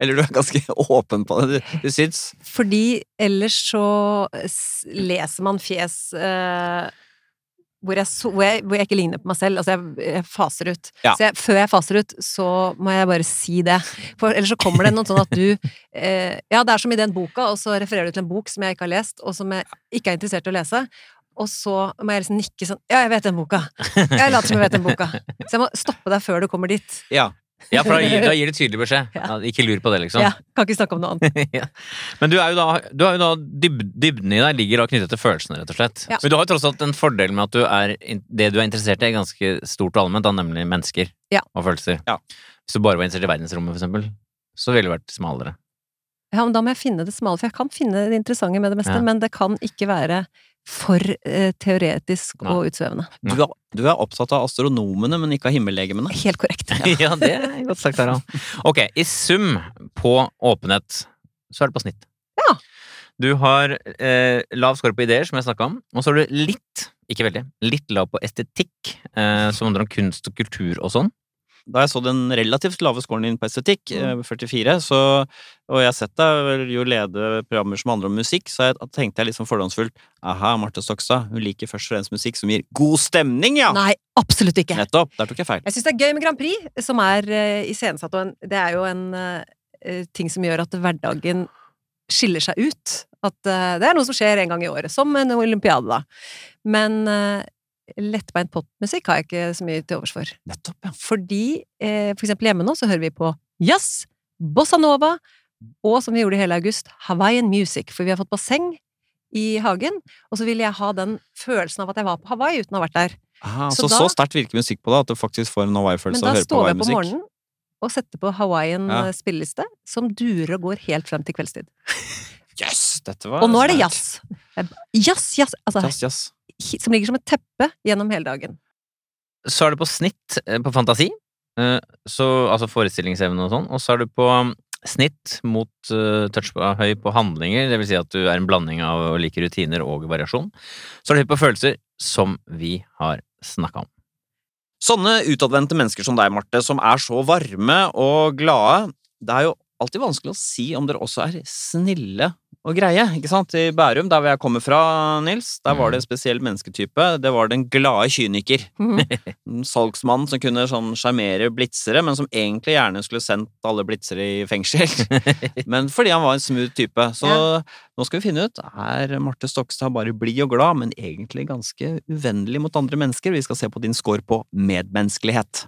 Eller du er ganske åpen på det. Du, du syns Fordi ellers så leser man fjes eh, hvor, jeg så, hvor, jeg, hvor jeg ikke ligner på meg selv. Altså, jeg, jeg faser ut. Ja. Så før jeg faser ut, så må jeg bare si det. For ellers så kommer det noe sånn at du eh, Ja, det er som i den boka, og så refererer du til en bok som jeg ikke har lest, og som jeg ikke er interessert i å lese. Og så må jeg liksom nikke sånn Ja, jeg vet den boka! Jeg later som jeg vet den boka. Så jeg må stoppe deg før du kommer dit. Ja. Ja, for da gir, da gir du tydelig beskjed. Ja. Ja, ikke lur på det, liksom. Ja, kan ikke snakke om noe annet. Ja. Men du er jo da, du er jo da dyb, dybden i deg ligger da knyttet til følelsene, rett og slett. Ja. Men du har jo tross alt en fordel med at du er, det du er interessert i, er ganske stort og allment, da, nemlig mennesker Ja. og følelser. Ja. Hvis du bare var interessert i verdensrommet, for eksempel, så ville du vært smalere. Ja, men da må jeg finne det smale, for jeg kan finne det interessante med det meste, Ja. men det kan ikke være for eh, teoretisk Nei. og utsvevende. Du er, du er opptatt av astronomene, men ikke av himmellegemene. Helt korrekt. Ja, det er godt sagt, Harald. Ok, i sum på åpenhet, så er det på snitt. Ja. Du har eh, lav score på ideer, som jeg snakka om, og så har du litt, ikke veldig, litt lav på estetikk, eh, som handler om kunst og kultur og sånn. Da jeg så den relativt lave scoren din på estetikk, Mm. eh, 44, så, og jeg har sett deg jo lede programmer som handler om musikk, så jeg, tenkte jeg liksom fordomsfullt aha, Marte Stokstad, hun liker først og fremst musikk som gir god stemning, ja! Nei, absolutt ikke. Nettopp! Der tok jeg feil. Jeg syns det er gøy med Grand Prix, som er uh, iscenesatt, og en, det er jo en uh, ting som gjør at hverdagen skiller seg ut. At uh, det er noe som skjer en gang i året, som en olympiade, da. Men uh, lettbeint popmusikk har jeg ikke så mye til overs for. Nettopp, ja. Fordi eh, for eksempel hjemme nå så hører vi på jazz, bossa nova og som vi gjorde i hele august, Hawaiian music. For vi har fått basseng i hagen, og så ville jeg ha den følelsen av at jeg var på Hawaii uten å ha vært der. Aha, Så så så, sterkt virker musikk på deg at du faktisk får en Hawaii-følelse av å høre på står jeg på Hawaii-musikk. morgenen og setter på Hawaiian Ja. eh, spilleliste, som durer og går helt frem til kveldstid. Yes, dette var Og nå er det jazz! Jazz, jazz! Altså, Jazz, jazz. Som ligger som et teppe gjennom hele dagen. Så er du på snitt eh, på fantasi, eh, så, altså forestillingsevne og sånn, og så er du på um, snitt mot eh, touch på, høy på handlinger, det vil si at du er en blanding av å like rutiner og variasjon. Så er du høy på følelser, som vi har snakka om. Sånne utadvendte mennesker som deg, Marte, som er så varme og glade, det er jo alltid vanskelig å si om dere også er snille og greie, ikke sant? I Bærum, der hvor jeg kommer fra, Nils, der var det en spesiell mennesketype. Det var den glade kyniker. Mhm. En salgsmann som kunne sånn sjarmere blitzere, men som egentlig gjerne skulle sendt alle blitzere i fengsel. men fordi han var en smooth type. Så nå skal vi finne ut er Marte Stokstad bare blid og glad, men egentlig ganske uvennlig mot andre mennesker. Vi skal se på din score på medmenneskelighet.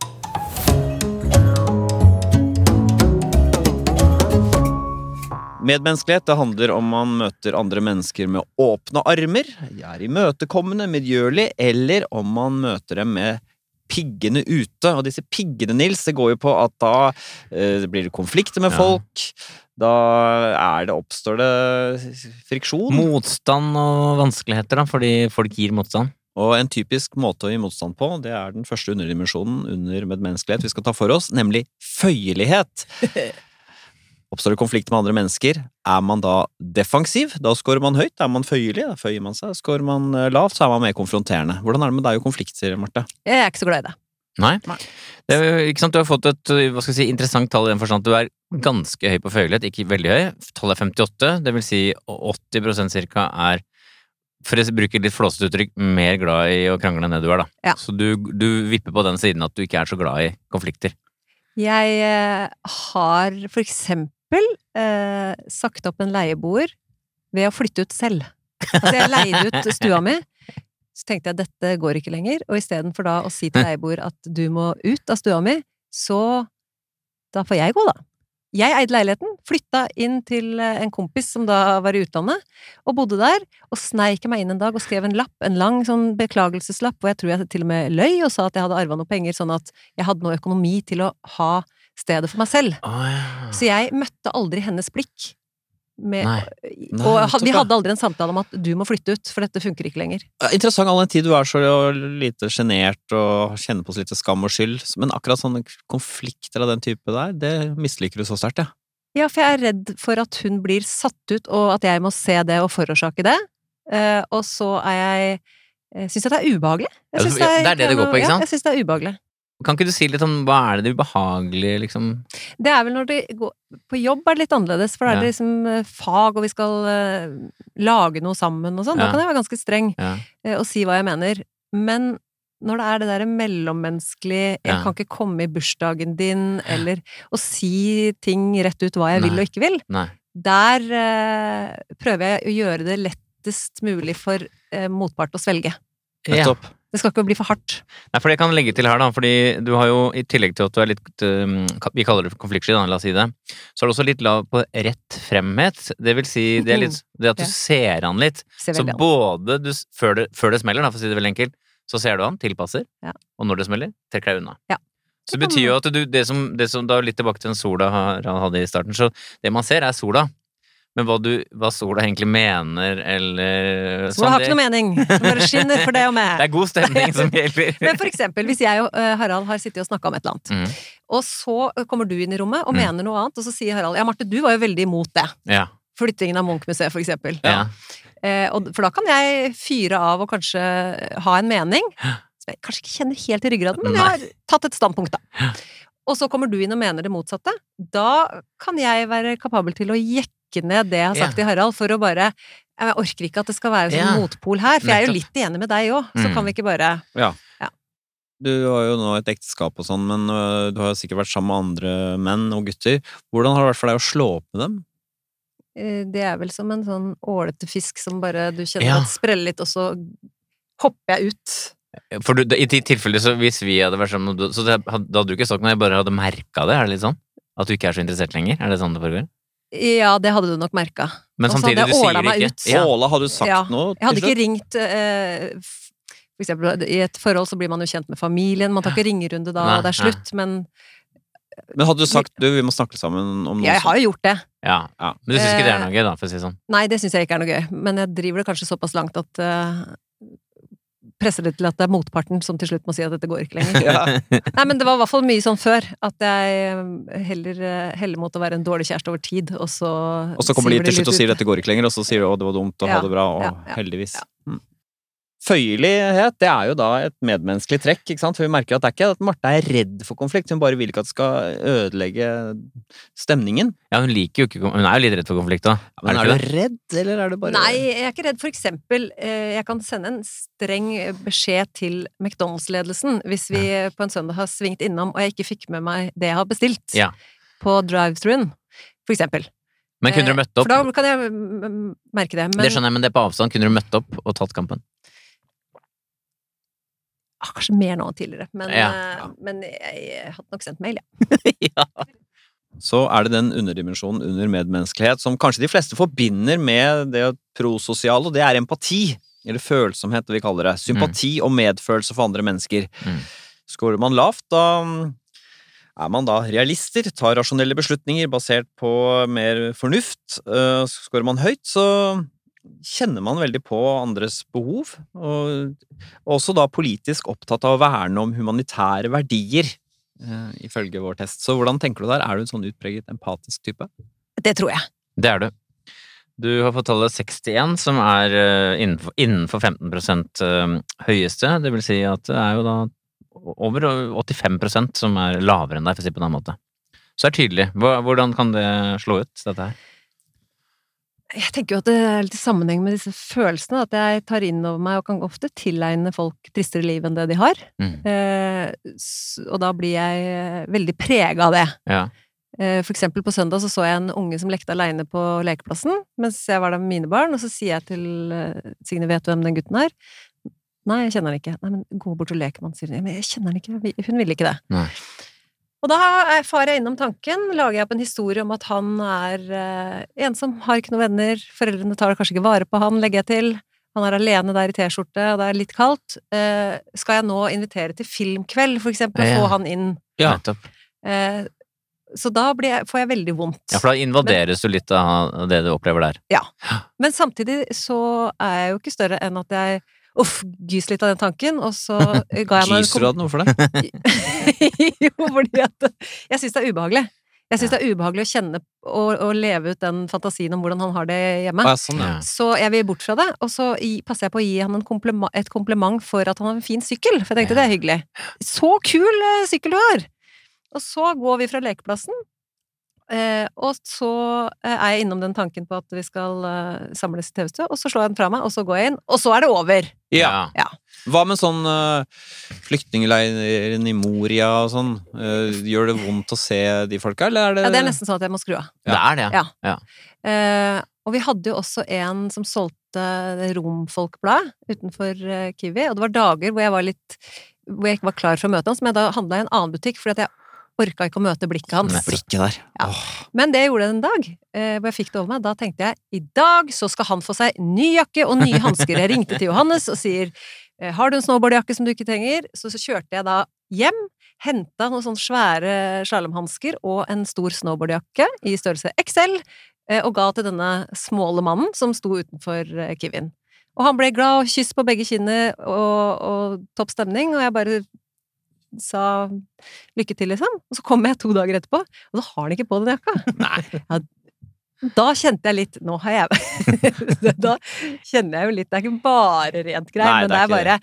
Medmenneskelighet det handler om man møter andre mennesker med åpne armer, er imøtekommende, medgjørlig, eller om man møter dem med piggene ute. Og disse piggene, Nils, det går jo på at da eh, blir det konflikter med Ja. folk. Da er det, oppstår det friksjon. Motstand og vanskeligheter, da, fordi folk gir motstand. Og en typisk måte å gi motstand på, det er den første underdimensjonen under medmenneskelighet vi skal ta for oss, nemlig føyelighet. Oppstår det konflikt med andre mennesker, er man da defensiv? Da scorer man høyt. Er man føyelig, da føyer man seg. Scorer man eh, lavt, så er man mer konfronterende. Hvordan er det med deg og konflikter, Marte? Jeg er ikke så glad i det. Nei. Nei. Det er, ikke sant? Du har fått et hva skal si, interessant tall i den forstand at du er ganske høy på føyelighet, ikke veldig høy. Tallet er 58, det vil si 80% cirka er for å bruke litt flåsete uttrykk, mer glad i å krangle enn det du er, da. Ja. Så du, du vipper på den siden at du ikke er så glad i konflikter. Jeg eh, har for eksempel eh, sagt opp en leieboer ved å flytte ut selv. Altså, jeg leide ut stua mi. Så tenkte jeg dette går ikke lenger, og istedenfor da å si til leieboer at du må ut av stua mi, så da får jeg gå, da. Jeg eide leiligheten, flytta inn til eh, en kompis som da var i utlandet, og bodde der, og sneik meg inn en dag og skrev en lapp, en lang sånn beklagelseslapp, hvor jeg tror jeg til og med løy og sa at jeg hadde arva noe penger, sånn at jeg hadde noe økonomi til å ha stedet for meg selv. Så jeg møtte aldri hennes blikk. Med, Nei. Nei, og vi hadde aldri en samtale om at du må flytte ut, for dette funker ikke lenger. Interessant all den tid du er så lite sjenert og kjenner på så lite skam og skyld, men akkurat sånne konflikter av den type der, det misliker du så sterkt, ja. Ja, for jeg er redd for at hun blir satt ut, og at jeg må se det og forårsake det. Eh, og så er jeg Syns jeg det er ubehagelig. Jeg Ja, synes det er det det går på, ikke sant? Ja, jeg syns det er ubehagelig. Kan ikke du si litt om hva er det det ubehagelige, liksom? Det er vel når det går På jobb er det litt annerledes, for da er det Ja. liksom eh, fag, og vi skal uh, lage noe sammen og sånn. Da kan jeg være ganske streng Ja. uh, og si hva jeg mener. Men når det er det derre mellommenneskelige 'jeg Ja. kan ikke komme i bursdagen din', eller å si ting rett ut hva jeg vil og ikke vil, Nei. der uh, prøver jeg å gjøre det lettest mulig for motpart å svelge. Ja. Det skal ikke bli for hardt. Nei, for det kan jeg legge til her, da, fordi du har jo, i tillegg til at du er litt um, Vi kaller det konfliktsky, la oss si det. Så er du også litt lav på rett fremhet. Det vil si, det er litt det at du ser an litt. Ser Så både du, før, det, før det smeller, da, for å si det veldig enkelt, så ser du an, tilpasser. Ja. Og når det smeller, trekker deg unna. Ja. Så det betyr jo at du, det som, det som Da litt tilbake til den sola han hadde i starten, så det man ser, er sola. Men hva, du, hva sola egentlig mener, eller Sola sånn, har ikke noe mening. Det bare skinner for det og Det er god stemning som gjelder. Men for eksempel, hvis jeg og eh, Harald har sittet og snakka om et eller annet, mm. og så kommer du inn i rommet og Mm. mener noe annet, og så sier Harald ja, Marte, du var jo veldig imot det. Ja. Flyttingen av Munch-museet, for eksempel. ja. Eh, for da kan jeg fyre av og kanskje ha en mening, som jeg kanskje ikke kjenner helt i ryggraden, men jeg har tatt et standpunkt, da. Og så kommer du inn og mener det motsatte. Da kan jeg være kapabel til å jekke ned det jeg har sagt til Harald, for å bare Jeg orker ikke at det skal være sånn Ja. motpol her, for jeg er jo litt enig med deg òg, så Mm. kan vi ikke bare Du har jo nå et ekteskap og sånn, men øh, du har jo sikkert vært sammen med andre menn og gutter. Hvordan har det vært for deg å slå opp med dem? eh, Det er vel som en sånn ålete fisk som bare du kjenner Ja. at spreller litt, og så hopper jeg ut. For du, i de tilfeller så hvis vi hadde vært sammen, så det, da hadde du ikke sagt noe, jeg bare hadde merka det? Er det litt sånn? At du ikke er så interessert lenger? Er det sånn det foregår? Ja, det hadde du nok merka. Men samtidig, du sier det ikke. ut. Ja. Åla, har du sagt Ja, noe? Jeg hadde ikke ringt eh, For eksempel, i et forhold så blir man jo kjent med familien, man tar ikke ringerunde da, Nei, og det er slutt, men Men hadde du sagt du, vi må snakke sammen om noe Ja, jeg har jo gjort det. Ja. Ja. Men du syns ikke det er Eh, noe gøy, da, for å si det sånn? Nei, det syns jeg ikke er noe gøy, men jeg driver det kanskje såpass langt at eh, Presser det til at det er motparten som til slutt må si at dette går ikke lenger. Ja. Nei, men det var i hvert fall mye sånn før, at jeg eh, heller eh, heller mot å være en dårlig kjæreste over tid, og så Og så kommer de til slutt og sier at dette går ikke lenger, og så sier du å, det var dumt, og Ja, ha det bra, og heldigvis. ja. Mm. Føyelighet det er jo da et medmenneskelig trekk. ikke sant? For vi merker at det er ikke at Marte er redd for konflikt, hun bare vil ikke at det skal ødelegge stemningen. Ja, hun liker jo ikke Hun er jo litt redd for konflikt, da. Men er er du det? redd, eller er du bare Nei, jeg er ikke redd. For eksempel, eh, jeg kan sende en streng beskjed til McDonald's-ledelsen hvis vi på en søndag har svingt innom og jeg ikke fikk med meg det jeg har bestilt Ja. på drive-thruen, for eksempel. Men kunne du Eh, møtt opp? For da kan jeg merke det. Men Det skjønner jeg, men det er på avstand. Kunne du møtt opp og tatt kampen? Ah, kanskje mer nå enn tidligere. Men, Ja. ja. men jeg, jeg hadde nok sendt mail, ja. ja. så er det den underdimensjonen under medmenneskelighet som kanskje de fleste forbinder med det prososiale, og det er empati. Eller følsomhet, vi kaller det. Sympati og medfølelse for andre mennesker. Mm. Skårer man lavt, da mm, er man da realister, tar rasjonelle beslutninger basert på mer fornuft. Eh, Skårer man høyt, så kjenner man veldig på andres behov, og også da politisk opptatt av å verne om humanitære verdier, eh, ifølge vår test. Så hvordan tenker du der? Er du en sånn utpreget empatisk type? Det tror jeg. Det er du. Du har fått tallet 61, som er eh, innenfor, innenfor 15 eh, høyeste. Det vil si at det er jo da over 85% som er lavere enn deg, for å si det på en annen måte. Så det er tydelig. Hvordan kan det slå ut, dette her? Jeg tenker jo at det er litt i sammenheng med disse følelsene, at jeg tar inn over meg og kan ofte tilegne folk tristere liv enn det de har. Mm. Eh, og da blir jeg eh, veldig prega av det. Ja. Eh, For eksempel på søndag så så jeg en unge som lekte aleine på lekeplassen, mens jeg var der med mine barn, og så sier jeg til eh, Signe, vet du hvem den gutten er? Nei, jeg kjenner han ikke. Nei, men gå bort og lek med han, sier hun. Men jeg kjenner han ikke, hun ville ikke det. Nei. Og da er- farer jeg innom tanken, lager jeg opp en historie om at han er eh, ensom, har ikke noen venner, foreldrene tar kanskje ikke vare på han, legger jeg til. Han er alene der i T-skjorte, og det er litt kaldt. Eh, skal jeg nå invitere til filmkveld, for eksempel, og Ja. få han inn? Ja. Nettopp. Eh, så da blir jeg, får jeg veldig vondt. Ja, for da invaderes du litt av det du opplever der. Ja. Men samtidig så er jeg jo ikke større enn at jeg uff, gys litt av den tanken, og så ga jeg meg Gyser du av den? Hvorfor det? jo, fordi at jeg syns det er ubehagelig. Jeg syns det er ubehagelig å kjenne og, og leve ut den fantasien om hvordan han har det hjemme. Ja, sånn, ja. Så jeg vil bort fra det, og så passer jeg på å gi han en komplima, et kompliment for at han har en fin sykkel, for jeg tenkte Ja. det er hyggelig. Så kul eh, sykkel du har! Og så går vi fra lekeplassen, eh, og så eh, er jeg innom den tanken på at vi skal eh, samles i TV-stua, og så slår jeg den fra meg, og så går jeg inn, og så er det over! Ja. Ja. Hva med sånn uh, flyktningleiren i Moria og sånn? Eh, gjør det vondt å se de folka, eller er det Ja, det er nesten sånn at jeg må skru av. Det er det, Ja. ja. Eh, og vi hadde jo også en som solgte Romfolkblad utenfor eh, Kiwi, og det var dager hvor jeg var litt hvor jeg ikke var klar for å møte han, som jeg da handla i en annen butikk, fordi at jeg orka ikke å møte blikket hans. Med blikket der? Ja. Men det gjorde jeg en dag, eh, hvor jeg fikk det over meg. Da tenkte jeg i dag så skal han få seg ny jakke og nye hansker. Jeg ringte til Johannes og sier eh, har du en snowboardjakke som du ikke trenger? Så, så kjørte jeg da hjem, henta noen sånne svære slalåmhansker og en stor snowboardjakke i størrelse XL, eh, og ga til denne småle mannen som sto utenfor Kevin. Kiwien. Og han ble glad og kyss på begge kinner og, og topp stemning, og jeg bare sa lykke til, liksom. Og så kommer jeg to dager etterpå, og så har han ikke på den jakka. Ja, da kjente jeg litt Nå har jeg Da kjenner jeg jo litt Det er ikke bare rent greier, men det det er er bare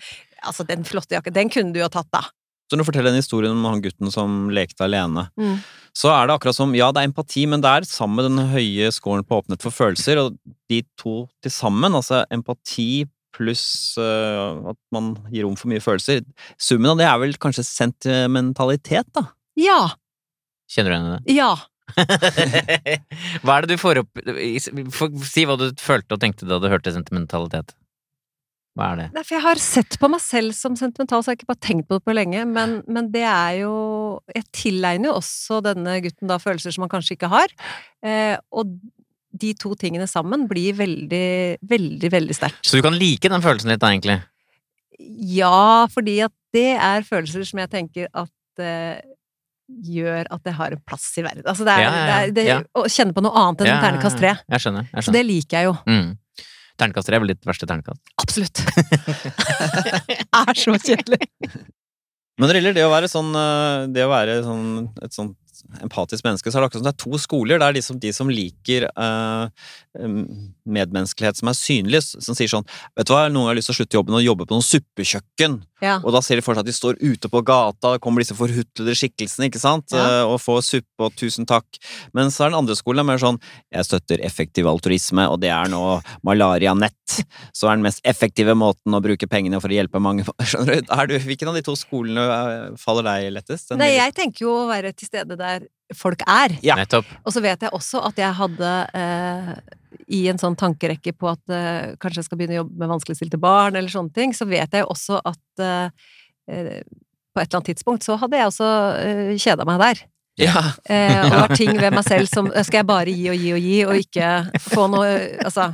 Altså, den flotte jakka, den kunne du jo tatt, da. Så når du forteller den historien om han gutten som lekte alene, Mm. så er det akkurat som Ja, det er empati, men det er sammen med den høye scoren på åpenhet for følelser, og de to til sammen, altså empati pluss øh, at man gir rom for mye følelser Summen av det er vel kanskje sentimentalitet, da? Ja! Kjenner du henne i det? Ja! hva er det du får opp Si hva du følte og tenkte da du hørte sentimentalitet. Hva er det? Nei, for jeg har sett på meg selv som sentimental, så jeg har ikke bare tenkt på det på lenge, men, men det er jo Jeg tilegner jo også denne gutten da følelser som han kanskje ikke har, eh, og de to tingene sammen blir veldig, veldig, veldig sterkt. Så du kan like den følelsen litt, da, egentlig? Ja, fordi at det er følelser som jeg tenker at eh, gjør at det har en plass i verden. Altså det er, Ja, ja, ja. Det er det, å kjenne på noe annet enn ternekast tre. Jeg skjønner. Jeg Så det liker jeg jo. Mm. Ternekast tre er vel ditt verste ternekast? Absolutt. er så kjedelig. Men når det gjelder det å være sånn, øh, det å være sånn, et sånt empatisk menneske, så er det akkurat som det er to skoler. Det er liksom de som liker eh, medmenneskelighet som er synlig, som sier sånn Vet du hva, noen har lyst til å slutte jobben og jobbe på noen suppekjøkken. Ja. Og da ser de for seg at de står ute på gata, det kommer disse forhutlede skikkelsene, ikke sant, Ja. Eh, og får suppe og tusen takk. Men så er den andre skolen mer sånn Jeg støtter effektiv altruisme, og det er nå malaria-nett. Så er den mest effektive måten å bruke pengene for å hjelpe mange. Skjønner du? Du hvilken av de to skolene eh, faller deg lettest? Nei, jeg tenker jo å være til stede der folk er. Ja. Nettopp. Og så vet jeg også at jeg hadde eh, i en sånn tankerekke på at eh, kanskje jeg skal begynne å jobbe med vanskeligstilte barn, eller sånne ting, så vet jeg også at eh, eh, på et eller annet tidspunkt så hadde jeg også eh, kjeda meg der. Ja. Eh, og var ting ved meg selv som eh, Skal jeg bare gi og gi og gi, og ikke få noe Altså,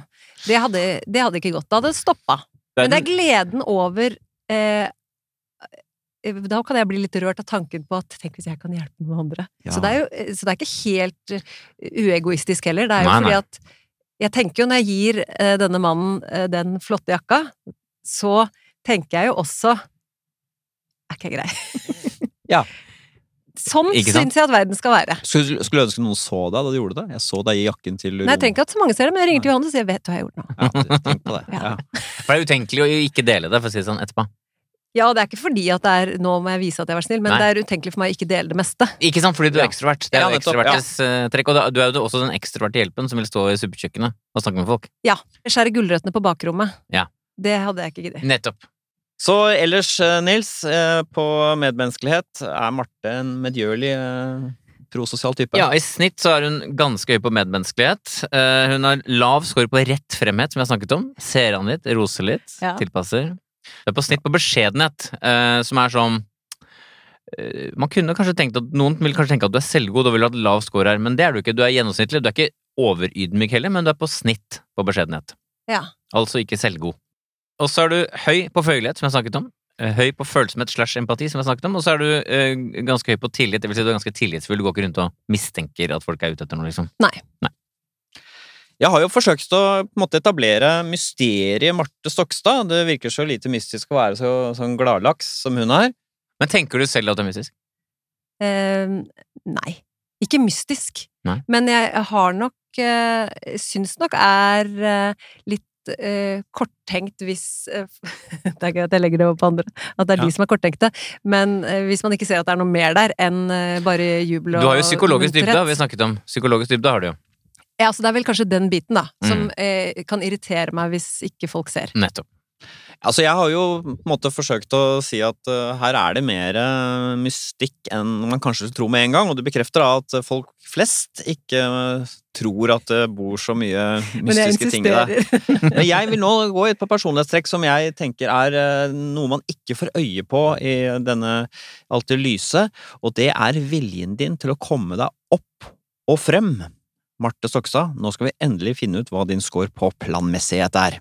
det hadde, det hadde ikke gått. Det hadde stoppa. Men det er gleden over eh, Da kan jeg bli litt rørt av tanken på at tenk hvis jeg kan hjelpe noen andre. Ja. Så, det er jo, så det er ikke helt eh, uegoistisk heller. Det er jo Nei, fordi nei. at Jeg tenker jo når jeg gir eh, denne mannen eh, den flotte jakka, så tenker jeg jo også Er ikke jeg grei? Ja. Sånn syns jeg at verden skal være. Skulle, skulle ønske noen så deg da du gjorde det. Jeg så deg i jakken til Nei, jeg trenger ikke at så mange ser det, men jeg ringer til Johanne og sier 'vet du hva jeg har gjort nå'? Ja, tenk på det. Ja. Ja. For det er utenkelig å ikke dele det, for å si det sånn, etterpå. Ja, det er ikke fordi at det er 'nå må jeg vise at jeg var snill', men Nei. det er utenkelig for meg å ikke dele det meste. Ikke sant, fordi du er Ja. ekstrovert. Det er jo ekstrovertes ja. trekk. Og du er jo også den ekstroverte hjelpen som vil stå i suppekjøkkenet og snakke med folk. Ja. Skjære gulrøttene på bakrommet. Ja. Det hadde jeg ikke giddet. Nettopp. Så ellers, eh, Nils, eh, på medmenneskelighet, er Marte en medgjørlig eh, prososial type? Ja, i snitt så er hun ganske høy på medmenneskelighet. Eh, hun har lav score på rett fremhet, som vi har snakket om. Ser an litt, roser litt, Ja. tilpasser. Det er på snitt på beskjedenhet, eh, som er sånn eh, man kunne kanskje tenkt at Noen vil kanskje tenke at du er selvgod og vil ha et lav score her, men det er du ikke. Du er gjennomsnittlig. Du er ikke overydmyk heller, men du er på snitt på beskjedenhet. Ja. Altså ikke selvgod. Og så er du høy på føyelighet, som jeg snakket om. Eh, Høy på følsomhet slash empati, som jeg snakket om. Og så er du eh, ganske høy på tillit, det vil si du er ganske tillitsfull. Du går ikke rundt og mistenker at folk er ute etter noe, liksom. Jeg har jo forsøkt å på en måte etablere mysteriet Marte Stokstad. Det virker så lite mystisk å være så, sånn gladlaks som hun er. Men tenker du selv at det er mystisk? Eh, nei. Ikke mystisk. Nei. Men jeg har nok eh, Syns nok er eh, litt eh, korttenkt hvis eh, Det er gøy at jeg legger det over på andre, at det er Ja. de som er korttenkte. Men eh, hvis man ikke ser at det er noe mer der enn eh, bare jubel og Du har jo psykologisk dybde, munterhet. har vi snakket om. Psykologisk dybde har du jo. Ja, så det er vel kanskje den biten, da, som Mm. eh, kan irritere meg hvis ikke folk ser. Nettopp. Altså, jeg har jo på en måte forsøkt å si at uh, her er det mer uh, mystikk enn man kanskje tror med en gang, og du bekrefter da at folk flest ikke uh, tror at det bor så mye mystiske ting i deg. Men jeg vil nå gå inn på personlighetstrekk som jeg tenker er eh, noe man ikke får øye på i denne alltid lyse, og det er viljen din til å komme deg opp og frem. Marte Stokstad, nå skal vi endelig finne ut hva din score på planmessighet er.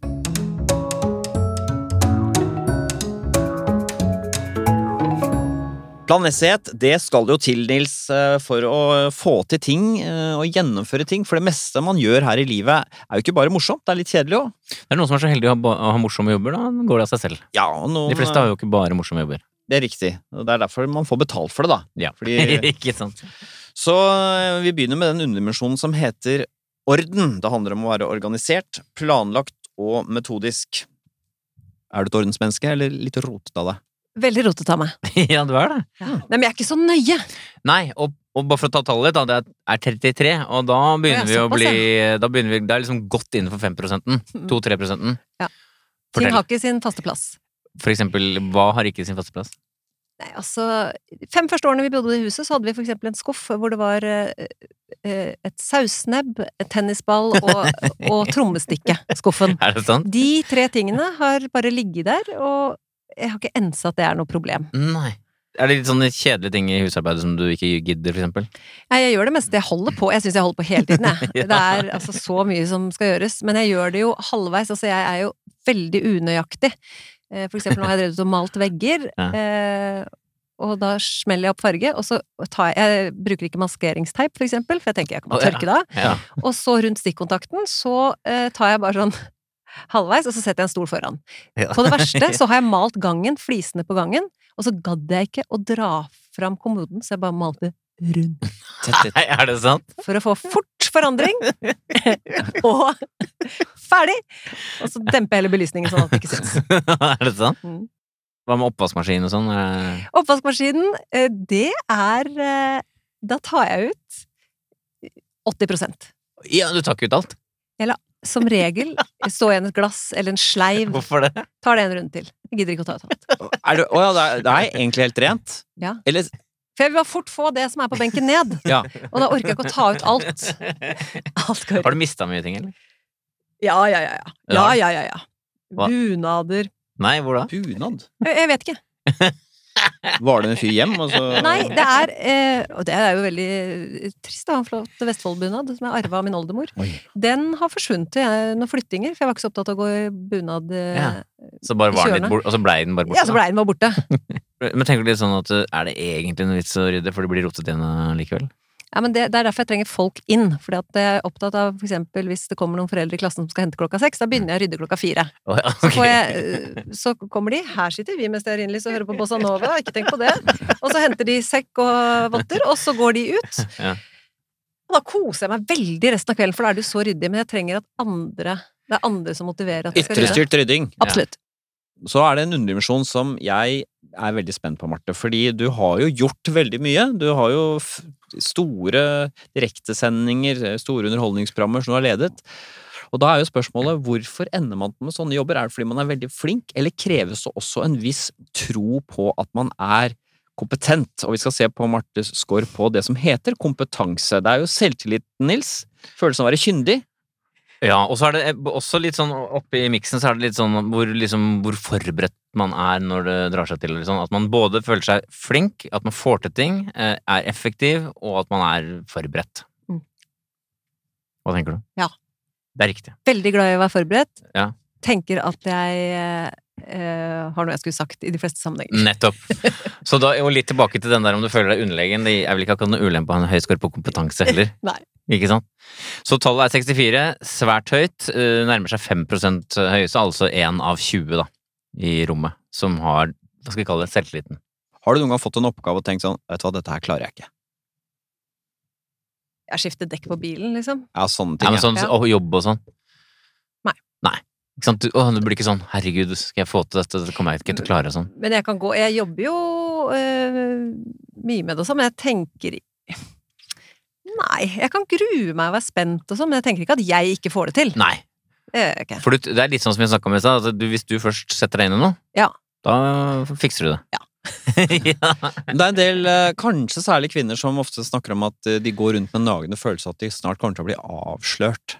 Planmessighet, det skal jo til, Nils, eh, for å få til ting eh, og gjennomføre ting. For det meste man gjør her i livet, er jo ikke bare morsomt, det er litt kjedelig òg. Det er noen som er så heldige å ha, morsomme jobber, da går det av seg selv. Ja, og noen, De fleste har jo ikke bare morsomme jobber. Det er riktig. Det er derfor man får betalt for det, da. Ja. Fordi, ikke sant? Så eh, vi begynner med den underdimensjonen som heter orden. Det handler om å være organisert, planlagt og metodisk. Er du et ordensmenneske, eller litt rotete av deg? Veldig rotete av meg. ja, du er det. Nei, men jeg er ikke så nøye. Nei, og, og bare for å ta tallet litt, da, det er 33, og da begynner vi å bli da begynner vi, Det er liksom godt innenfor 5 2-3 prosenten. Ja. Ting har ikke sin faste plass. For eksempel, hva har ikke sin faste plass? Nei, altså Fem første årene vi bodde i huset, så hadde vi for eksempel en skuff hvor det var eh, eh, et sausnebb, et tennisball og, og trommestikke. Skuffen. Er det sant? De tre tingene har bare ligget der, og jeg har ikke ensa at det er noe problem. Nei. Er det litt sånne kjedelige ting i husarbeidet som du ikke gidder, for eksempel? Nei, jeg gjør det meste. Jeg holder på. Jeg syns jeg holder på hele tiden, jeg. Ja. Det er altså så mye som skal gjøres. Men jeg gjør det jo halvveis. Altså, jeg er jo veldig unøyaktig. Eh, For eksempel nå har jeg drevet og malt vegger. Ja. eh, Og da smeller jeg opp farge, og så tar jeg Jeg bruker ikke maskeringsteip, for eksempel, for jeg tenker jeg kan Å, tørke det av. Ja. Og så rundt stikkontakten så eh, tar jeg bare sånn halvveis, og så setter jeg en stol foran. Ja. På det verste så har jeg malt gangen, flisene på gangen, og så gadd jeg ikke å dra fram kommoden, så jeg bare malte rundt. Nei, er det sant? For å få fort forandring, og ferdig! Og så demper jeg heller belysningen sånn at det ikke syns. er det sånn? Mm. Hva med oppvaskmaskin og sånn? Eh, Oppvaskmaskinen, eh, det er eh, Da tar jeg ut 80% Ja, du tar ikke ut alt? Som regel står igjen et glass eller en sleiv. Hvorfor det? Tar det en runde til. Jeg gidder ikke å ta ut alt. Er å ja, det er, det er egentlig helt rent? Ja. Eller For jeg vil bare fort få det som er på benken, ned. Ja. Og da orker jeg ikke å ta ut alt. Alt går Har du mista mye ting, eller? Ja, ja, ja. ja. Ja, ja, ja, ja. Bunader Nei, hvor da? bunad? jeg, jeg vet ikke. Var det en fyr hjem, og så Nei, det er eh, Og det er jo veldig trist, da. En flott Vestfold-bunad som jeg arva av min oldemor. Oi. Den har forsvunnet til noen flyttinger, for jeg var ikke så opptatt av å gå i bunad. eh, Ja. Så bare var den litt borte, og så blei den bare borte? Ja, så blei den bare borte. Men tenker du litt sånn at uh, er det egentlig noe vits å rydde, for det blir rotet igjen uh, likevel? Ja, men det, det er derfor jeg trenger folk inn. Fordi at jeg er opptatt av for eksempel hvis det kommer noen foreldre i klassen som skal hente klokka seks, da begynner jeg å rydde klokka fire. Oh, ja, Så, får jeg, eh, så kommer de, her sitter vi med stearinlys og hører på Bossa Nova, ikke tenk på det. Og så henter de sekk og votter, og så går de ut. Ja. Og da koser jeg meg veldig resten av kvelden, for da er du så ryddig, men jeg trenger at andre Det er andre som motiverer at jeg skal rydde. Ytrestyrt rydding. Absolutt. Så er det en underdimensjon som jeg er veldig spent på, Marte. Fordi du har jo gjort veldig mye. Du har jo store direktesendinger, store underholdningsprogrammer som du har ledet. Og da er jo spørsmålet hvorfor ender man med sånne jobber? Er det fordi man er veldig flink, eller kreves det også en viss tro på at man er kompetent? Og vi skal se på Martes score på det som heter kompetanse. Det er jo selvtilliten, Nils. Følelsen av å være kyndig. Ja, og så er det eh, også litt sånn oppi miksen så er det litt sånn hvor, liksom, hvor forberedt man er når det drar seg til. Sånn. At man både føler seg flink, at man får til ting, eh, er effektiv, og at man er forberedt. Mm. Hva tenker du? Ja. Det er riktig. Veldig glad i å være forberedt. Ja. Tenker at jeg Uh, har noe jeg skulle sagt i de fleste sammenhenger. Nettopp. Så da, og litt tilbake til den der om du føler deg underlegen. Det er vel ikke akkurat noe ulempe å ha en høy score på kompetanse heller. Nei. Ikke sant? Så tallet er 64, svært høyt. eh, Nærmer seg 5% høyeste, altså 1 av 20 da, i rommet, som har hva skal vi kalle det, selvtilliten. Har du noen gang fått en oppgave og tenkt sånn Vet du hva, dette her klarer jeg ikke. Jeg skifter dekk på bilen, liksom. Ja, sånne Ja, men sånn, Ja. Og jobb og sånn? Nei. Nei. Ikke sant? Du, å, det blir ikke sånn 'herregud, skal jeg få til dette', det kommer jeg ikke til å klare. Sånn. Men jeg kan gå Jeg jobber jo øh, mye med det og sånn, men jeg tenker i- Nei, jeg kan grue meg og være spent og sånn, men jeg tenker ikke at jeg ikke får det til. Nei. Gjør. For det er litt sånn som vi snakka om i stad, at du, hvis du først setter deg inn i noe, Ja. da fikser du det. Ja. ja. Det er en del, eh, kanskje særlig kvinner, som ofte snakker om at eh, de går rundt med en nagende følelse av at de snart kommer til å bli avslørt.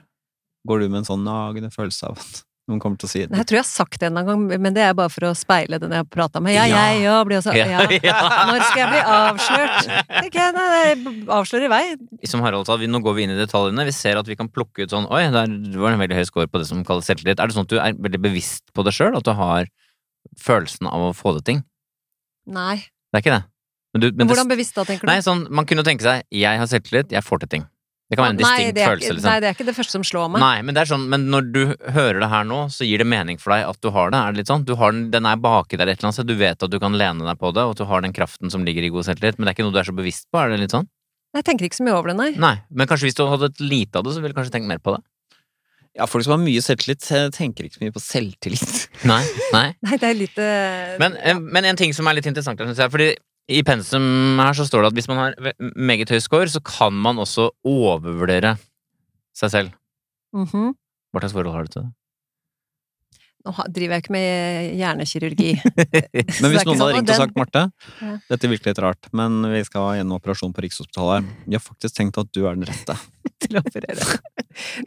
Går du med en sånn nagende følelse av at noen kommer til å si det? Jeg tror jeg har sagt det en gang, men det er bare for å speile den jeg har prata med. Ja, Ja. jeg, ja, blir også ja. Ja. Når skal jeg bli avslørt? Jeg, nei, avslør i vei. Som Harald sa, vi, nå går vi inn i detaljene. Vi ser at vi kan plukke ut sånn Oi, der var det en veldig høy score på det som kalles selvtillit. Er det sånn at du er veldig bevisst på det sjøl? At du har følelsen av å få til ting? Nei. Det er ikke det. Men du, men Men hvordan bevisst da, tenker du? nei, sånn, man kunne tenke seg Jeg har selvtillit, jeg får til ting. Det kan være en distinkt det er, følelse, ikke- liksom. Nei, det er ikke det første som slår meg. Nei, men det er sånn, men når du hører det her nå, så gir det mening for deg at du har det. Er det litt sånn? Du har den, den er baki der et eller annet sted, du vet at du kan lene deg på det, og at du har den kraften som ligger i god selvtillit, men det er ikke noe du er så bevisst på, er det litt sånn? Jeg tenker ikke så mye over det, nei. Nei, men kanskje hvis du hadde et lite av det, så ville du kanskje tenkt mer på det? Ja, folk som har mye selvtillit, eh, tenker ikke så mye på selvtillit. Nei, nei. Nei, det er litt eh, Men, ja. men en ting som er litt interessant, syns jeg, fordi i pensum her så står det at hvis man har meget høy score, så kan man også overvurdere seg selv. mhm. Hva slags forhold har du til det? Nå driver jeg ikke med hjernekirurgi. Men hvis er noen sånn, hadde ringt og sagt Marte, Ja. dette virker litt rart, men vi skal ha en operasjon på Rikshospitalet her. Vi har faktisk tenkt at du er den rette. til å operere.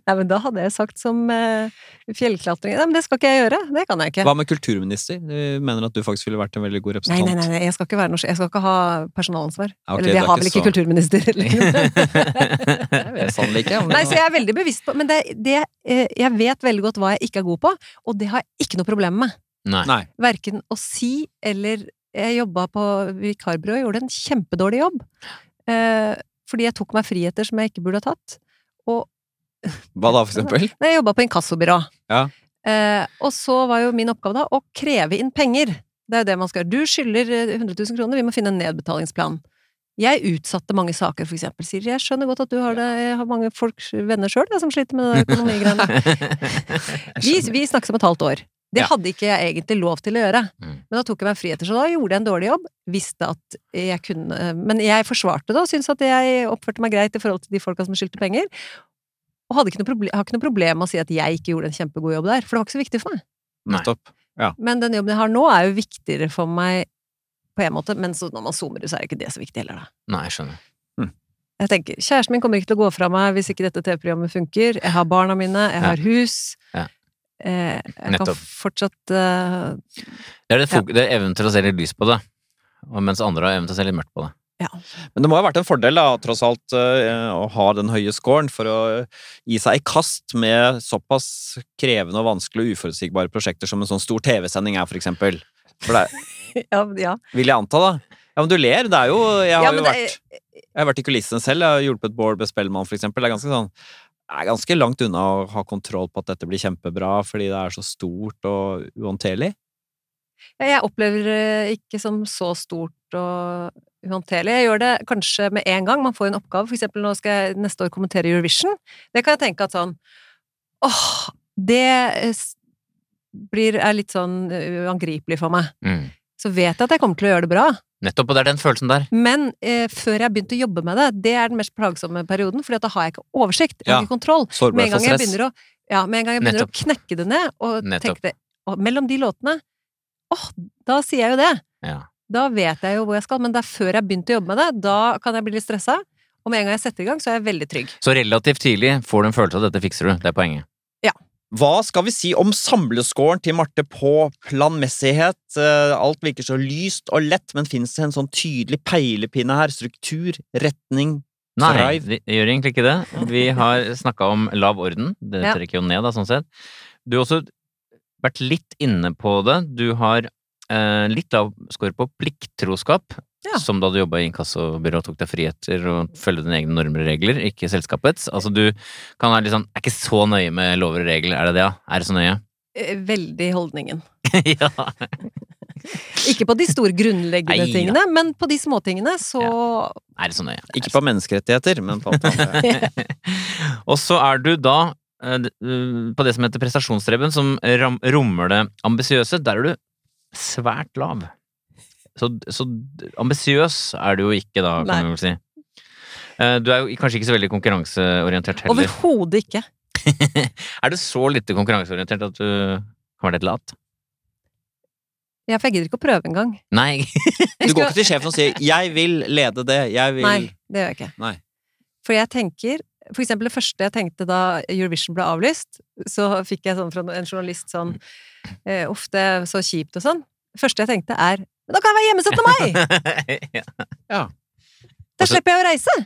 Nei, men da hadde jeg sagt som uh, fjellklatring Nei, men det skal ikke jeg gjøre. Det kan jeg ikke. Hva med kulturminister? Du mener at du faktisk ville vært en veldig god representant? nei, nei, nei, jeg skal ikke være norsk. Jeg skal ikke ha personalansvar. Ja, ok, Eller jeg det har vel ikke så- kulturminister. Jeg vet sannelig ikke. Nei, så jeg er veldig bevisst på Men det, det, eh, jeg vet veldig godt hva jeg ikke er god på, og det har jeg ikke noe problem med. Nei. Nei. Verken å si eller Jeg jobba på vikarbyrå og gjorde en kjempedårlig jobb. Eh, fordi jeg tok meg friheter som jeg ikke burde ha tatt. Og Hva da, for eksempel? Nei, jeg jobba på inkassobyrå. Ja. Eh, og så var jo min oppgave da å kreve inn penger. Det er jo det man skal gjøre. Du skylder eh, 100 000 kroner, vi må finne en nedbetalingsplan. Jeg utsatte mange saker, for eksempel. Sier jeg skjønner godt at du har det, jeg har mange folk, venner sjøl, som sliter med økonomigreiene. Vi, vi snakkes om et halvt år. Det Ja. hadde ikke jeg egentlig lov til å gjøre. Mm. Men da tok jeg meg friheter, så da gjorde jeg en dårlig jobb. Visste at jeg kunne Men jeg forsvarte det, og syntes at jeg oppførte meg greit i forhold til de folka som skyldte penger. Og hadde ikke noe proble har ikke noe problem med å si at jeg ikke gjorde en kjempegod jobb der, for det var ikke så viktig for meg. Nettopp. Ja. Men den jobben jeg har nå, er jo viktigere for meg på en måte, men så når man zoomer ut, så er det ikke det så viktig heller, da. Nei, jeg skjønner. Jeg tenker, Kjæresten min kommer ikke til å gå fra meg hvis ikke dette TV-programmet funker. Jeg har barna mine, jeg Ja. har hus. Ja. Eh, jeg kan fortsatt uh, Det er, det, ja. det er evnen til å se litt lys på det, og mens andre har evnen til å se litt mørkt på det. Men det må ha vært en fordel, da, tross alt, eh, å ha den høye scoren for å gi seg i kast med såpass krevende og vanskelige og uforutsigbare prosjekter som en sånn stor TV-sending er, for eksempel. For det ja, ja. vil jeg anta, da. Ja, men du ler. Det er jo Jeg har Ja, jo vært, er... Jeg har vært i kulissene selv. Jeg har hjulpet Bård Bespellmann, for eksempel. Det er ganske sånn er ganske langt unna å ha kontroll på at dette blir kjempebra, fordi det er så stort og uhåndterlig. Ja, Jeg opplever det ikke som så stort og uhåndterlig. Jeg gjør det kanskje med en gang. Man får en oppgave. For eksempel nå skal jeg neste år kommentere Eurovision. Det kan jeg tenke at sånn Åh, det blir, er litt sånn uangripelig for meg. Mm. Så vet jeg at jeg kommer til å gjøre det bra. Nettopp, og det er den følelsen der. Men eh, før jeg begynte å jobbe med det, det er den mest plagsomme perioden, for da har jeg ikke oversikt, jeg har Ja. ikke kontroll. Med en gang jeg begynner å, ja, med en gang jeg begynner Nettopp. å knekke det ned, og Nettopp. det, og mellom de låtene Åh, da sier jeg jo det! Ja. Da vet jeg jo hvor jeg skal, men det er før jeg begynte å jobbe med det. Da kan jeg bli litt stressa. Og med en gang jeg setter i gang, så er jeg veldig trygg. Så relativt tidlig får du en følelse av at dette fikser du. Det er poenget. Ja. Hva skal vi si om samleskåren til Marte på planmessighet? Eh, Alt virker så lyst og lett, men finnes det en sånn tydelig peilepinne her? Struktur, retning, Nei, det gjør egentlig ikke det. Vi har snakka om lav orden. Det trekker jo ned, da, sånn sett. Du har også vært litt inne på det. Du har litt lav score på plikttroskap. Ja. Som da du jobba i inkassobyrå og tok deg friheter og følge dine egne normer og regler, ikke selskapets. Altså du kan være litt sånn Er ikke så nøye med lover og regler, er det det, ja? Er det så nøye? Eh, Veldig holdningen. ja. Ikke på de store grunnleggende Nei tingene, men på de småtingene så Er det så nøye? Ikke på menneskerettigheter, men på alt annet. Og så er du da eh, eh, på det som heter prestasjonsdreven, som rommer det ambisiøse. Der er du svært lav. Så, så ambisiøs er du jo ikke da, kan Nei. vi vel si. Eh, Du er jo kanskje ikke så veldig konkurranseorientert heller. Overhodet ikke. er du så lite konkurranseorientert at du kan være litt lat? Ja, for jeg gidder ikke å prøve engang. Nei. Du går ikke til sjefen og sier 'jeg vil lede det', jeg vil Nei, det gjør jeg ikke. Nei. For jeg tenker For eksempel det første jeg tenkte da Eurovision ble avlyst, så fikk jeg sånn fra en journalist sånn eh, Uff, er så kjipt og sånn. Det første jeg tenkte er Men da kan jeg være hjemme 17. mai! Ja. Da Altså- slipper jeg å reise!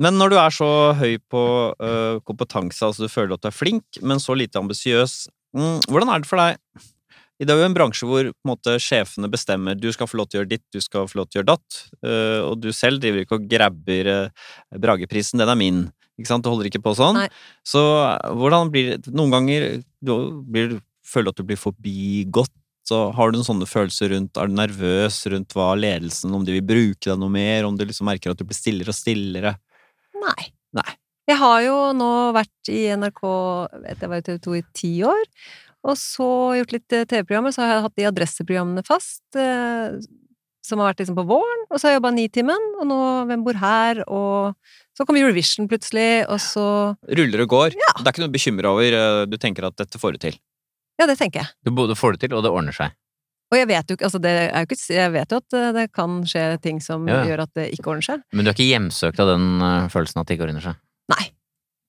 Men når du er så høy på uh, kompetanse, altså du føler at du er flink, men så lite ambisiøs, mm, hvordan er det for deg? Det er jo en bransje hvor på en måte, sjefene bestemmer du skal få lov til å gjøre ditt, du skal få lov til å gjøre datt, uh, og du selv driver ikke og grabber uh, Brageprisen, den er min. Ikke sant? Du holder ikke på sånn. Nei. Så hvordan blir det Noen ganger blir, føler du at du blir forbigått. Så har du noen sånne følelser rundt Er du nervøs rundt hva ledelsen Om de vil bruke deg noe mer? Om du liksom merker at du blir stillere og stillere? Nei. Nei. Jeg har jo nå vært i NRK vet Jeg var i TV 2 i ti år. Og så gjort litt eh, TV-programmer. Så har jeg hatt de adresseprogrammene fast. Eh, som har vært liksom på våren. Og så har jeg jobba Nitimen, og nå Hvem bor her? Og så kom Eurovision plutselig, og så ruller og går. Det er ikke noe å bekymre over. eh, Du tenker at dette får du til. Ja, det tenker jeg. Du både får det til, og det ordner seg. Og jeg vet jo altså det er jo ikke, jeg vet jo at eh, det kan skje ting som Ja. gjør at det ikke ordner seg. Men du er ikke hjemsøkt av den eh, følelsen at det ikke ordner seg? Nei.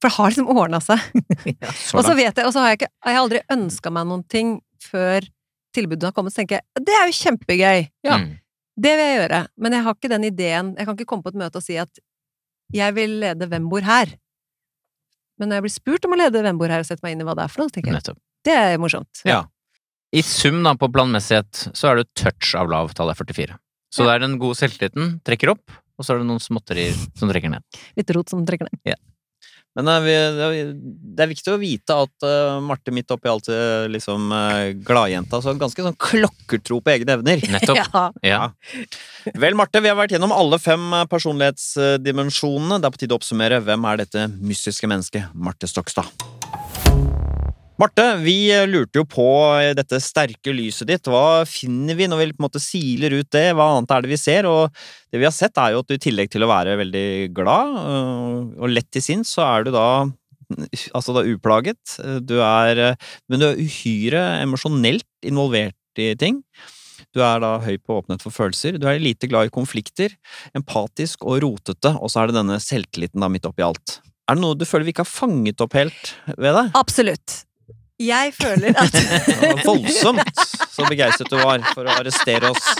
For det har liksom ordna seg. Så Og så vet jeg, og så har jeg ikke Jeg har aldri ønska meg noen ting før tilbudet har kommet, så tenker jeg det er jo kjempegøy! Ja. Mm. Det vil jeg gjøre. Men jeg har ikke den ideen Jeg kan ikke komme på et møte og si at jeg vil lede Hvem bor her? Men når jeg blir spurt om å lede Hvem bor her, og sette meg inn i hva det er for noe, tenker jeg Nettopp. det er morsomt. Ja. I sum da, på planmessighet, så er du touch av lav, tallet er 44. Så Ja. det er den gode selvtilliten, trekker opp, og så er det noen småtterier som trekker ned. Litt rot som trekker ned. Men eh, det er- viktig å vite at eh, Marte midt oppi alt eh, liksom gladjenta, så ganske sånn klokkertro på egne evner. Nettopp. Ja. Ja. Vel, Marte, vi har vært gjennom alle fem personlighetsdimensjonene. Det er på tide å oppsummere. Hvem er dette mystiske mennesket? Marte Stokstad. Marte, vi eh, lurte jo på eh, dette sterke lyset ditt. Hva finner vi når vi på en måte siler ut det? Hva annet er det vi ser? Og det vi har sett, er jo at du i tillegg til å være veldig glad øh, og lett til sinns, så er du da altså da uplaget. Du er Men du er uhyre emosjonelt involvert i ting. Du er da høy på åpenhet for følelser. Du er lite glad i konflikter. Empatisk og rotete, og så er det denne selvtilliten da midt oppi alt. Er det noe du føler vi ikke har fanget opp helt ved deg? Absolutt. Jeg føler at Det var voldsomt så begeistret du var for å arrestere oss.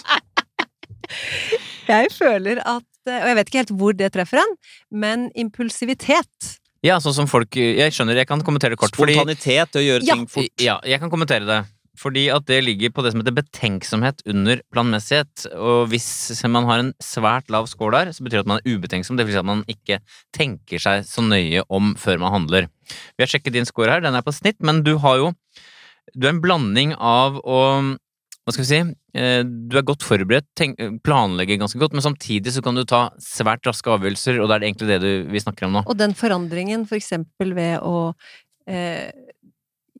Jeg føler at Og jeg vet ikke helt hvor det treffer en, men impulsivitet ja, sånn som folk Jeg skjønner, jeg kan kommentere det kort. Spontanitet til å gjøre Ja. ting fort. ja, jeg kan kommentere det. Fordi at det ligger på det som heter betenksomhet under planmessighet. Og hvis man har en svært lav score der, så betyr det at man er ubetenksom. Det vil si at man ikke tenker seg så nøye om før man handler. Vi har sjekket din score her, den er på snitt, men du har jo Du er en blanding av å hva skal vi si? eh, Du er godt forberedt, tenk, planlegger ganske godt, men samtidig så kan du ta svært raske avgjørelser, og det er egentlig det du, vi snakker om nå. Og den forandringen, for eksempel ved å eh,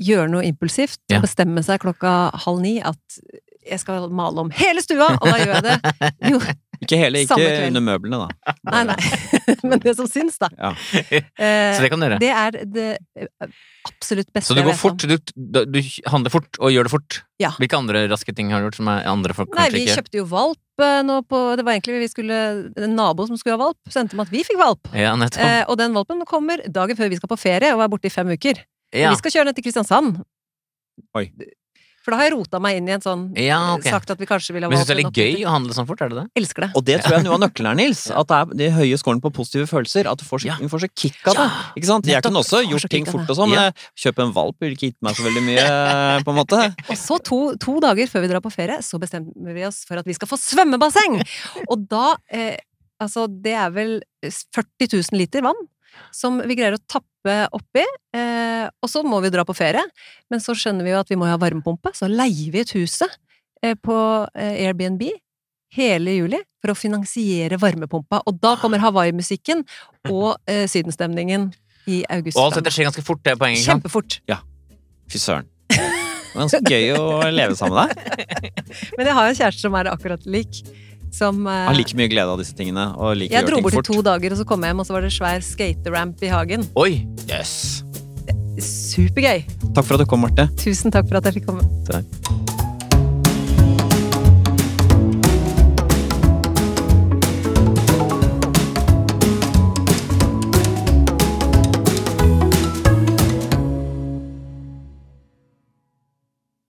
gjøre noe impulsivt, Ja. bestemme seg klokka halv ni at jeg skal male om hele stua, og da gjør jeg det. Jo, Ikke hele, ikke under møblene, da. nei, nei. Men det som syns, da. Ja. Eh, Så det kan du gjøre. det er det eh, absolutt beste Så du går fort, du, du, handler fort og gjør det fort. Ja. Hvilke andre raske ting har du gjort som andre folk Nei, vi kjøpte jo valp eh, nå på Det var egentlig vi skulle En nabo som skulle ha valp, sendte meg at vi fikk valp. Ja, nettopp. Og den valpen kommer dagen før vi skal på ferie og er borte i fem uker. Ja. Vi skal kjøre ned til Kristiansand. Oi. For da har jeg rota meg inn i en sånn ja, okay. Sagt at vi kanskje ville ha Men syns du det er litt gøy å handle sånn fort? Er det det? Elsker det. Og det tror jeg er noe av nøkkelen her, Nils. At det er de høye scorene på positive følelser. At du får så, Ja. får så kick av det. Ikke sant? Jeg kunne også gjort ting fort og sånn, men Ja. kjøpe en valp ville ikke gitt meg så veldig mye, på en måte. Og så to, to dager før vi drar på ferie, så bestemmer vi oss for at vi skal få svømmebasseng! Og da eh, Altså, det er vel 40 000 liter vann som vi greier å tappe oppi. Eh, og så må vi dra på ferie. Men så skjønner vi jo at vi må ha varmepumpe, så leier vi ut huset eh, på eh, Airbnb hele juli for å finansiere varmepumpa. Og da kommer Hawaii-musikken og eh, sydenstemningen i august. Og alt dette skjer ganske fort, det poenget. Kjempefort. Ja. Fy søren. Ganske gøy å leve sammen med deg. Men jeg har en kjæreste som er akkurat lik. Som uh, Har like mye glede av disse tingene, og liker Jeg dro bort i to dager, og så kom jeg hjem, og så var det svær skateramp i hagen. Oi! Yes. Supergøy! Takk for at du kom, Marte. Tusen takk for at jeg fikk komme. Takk.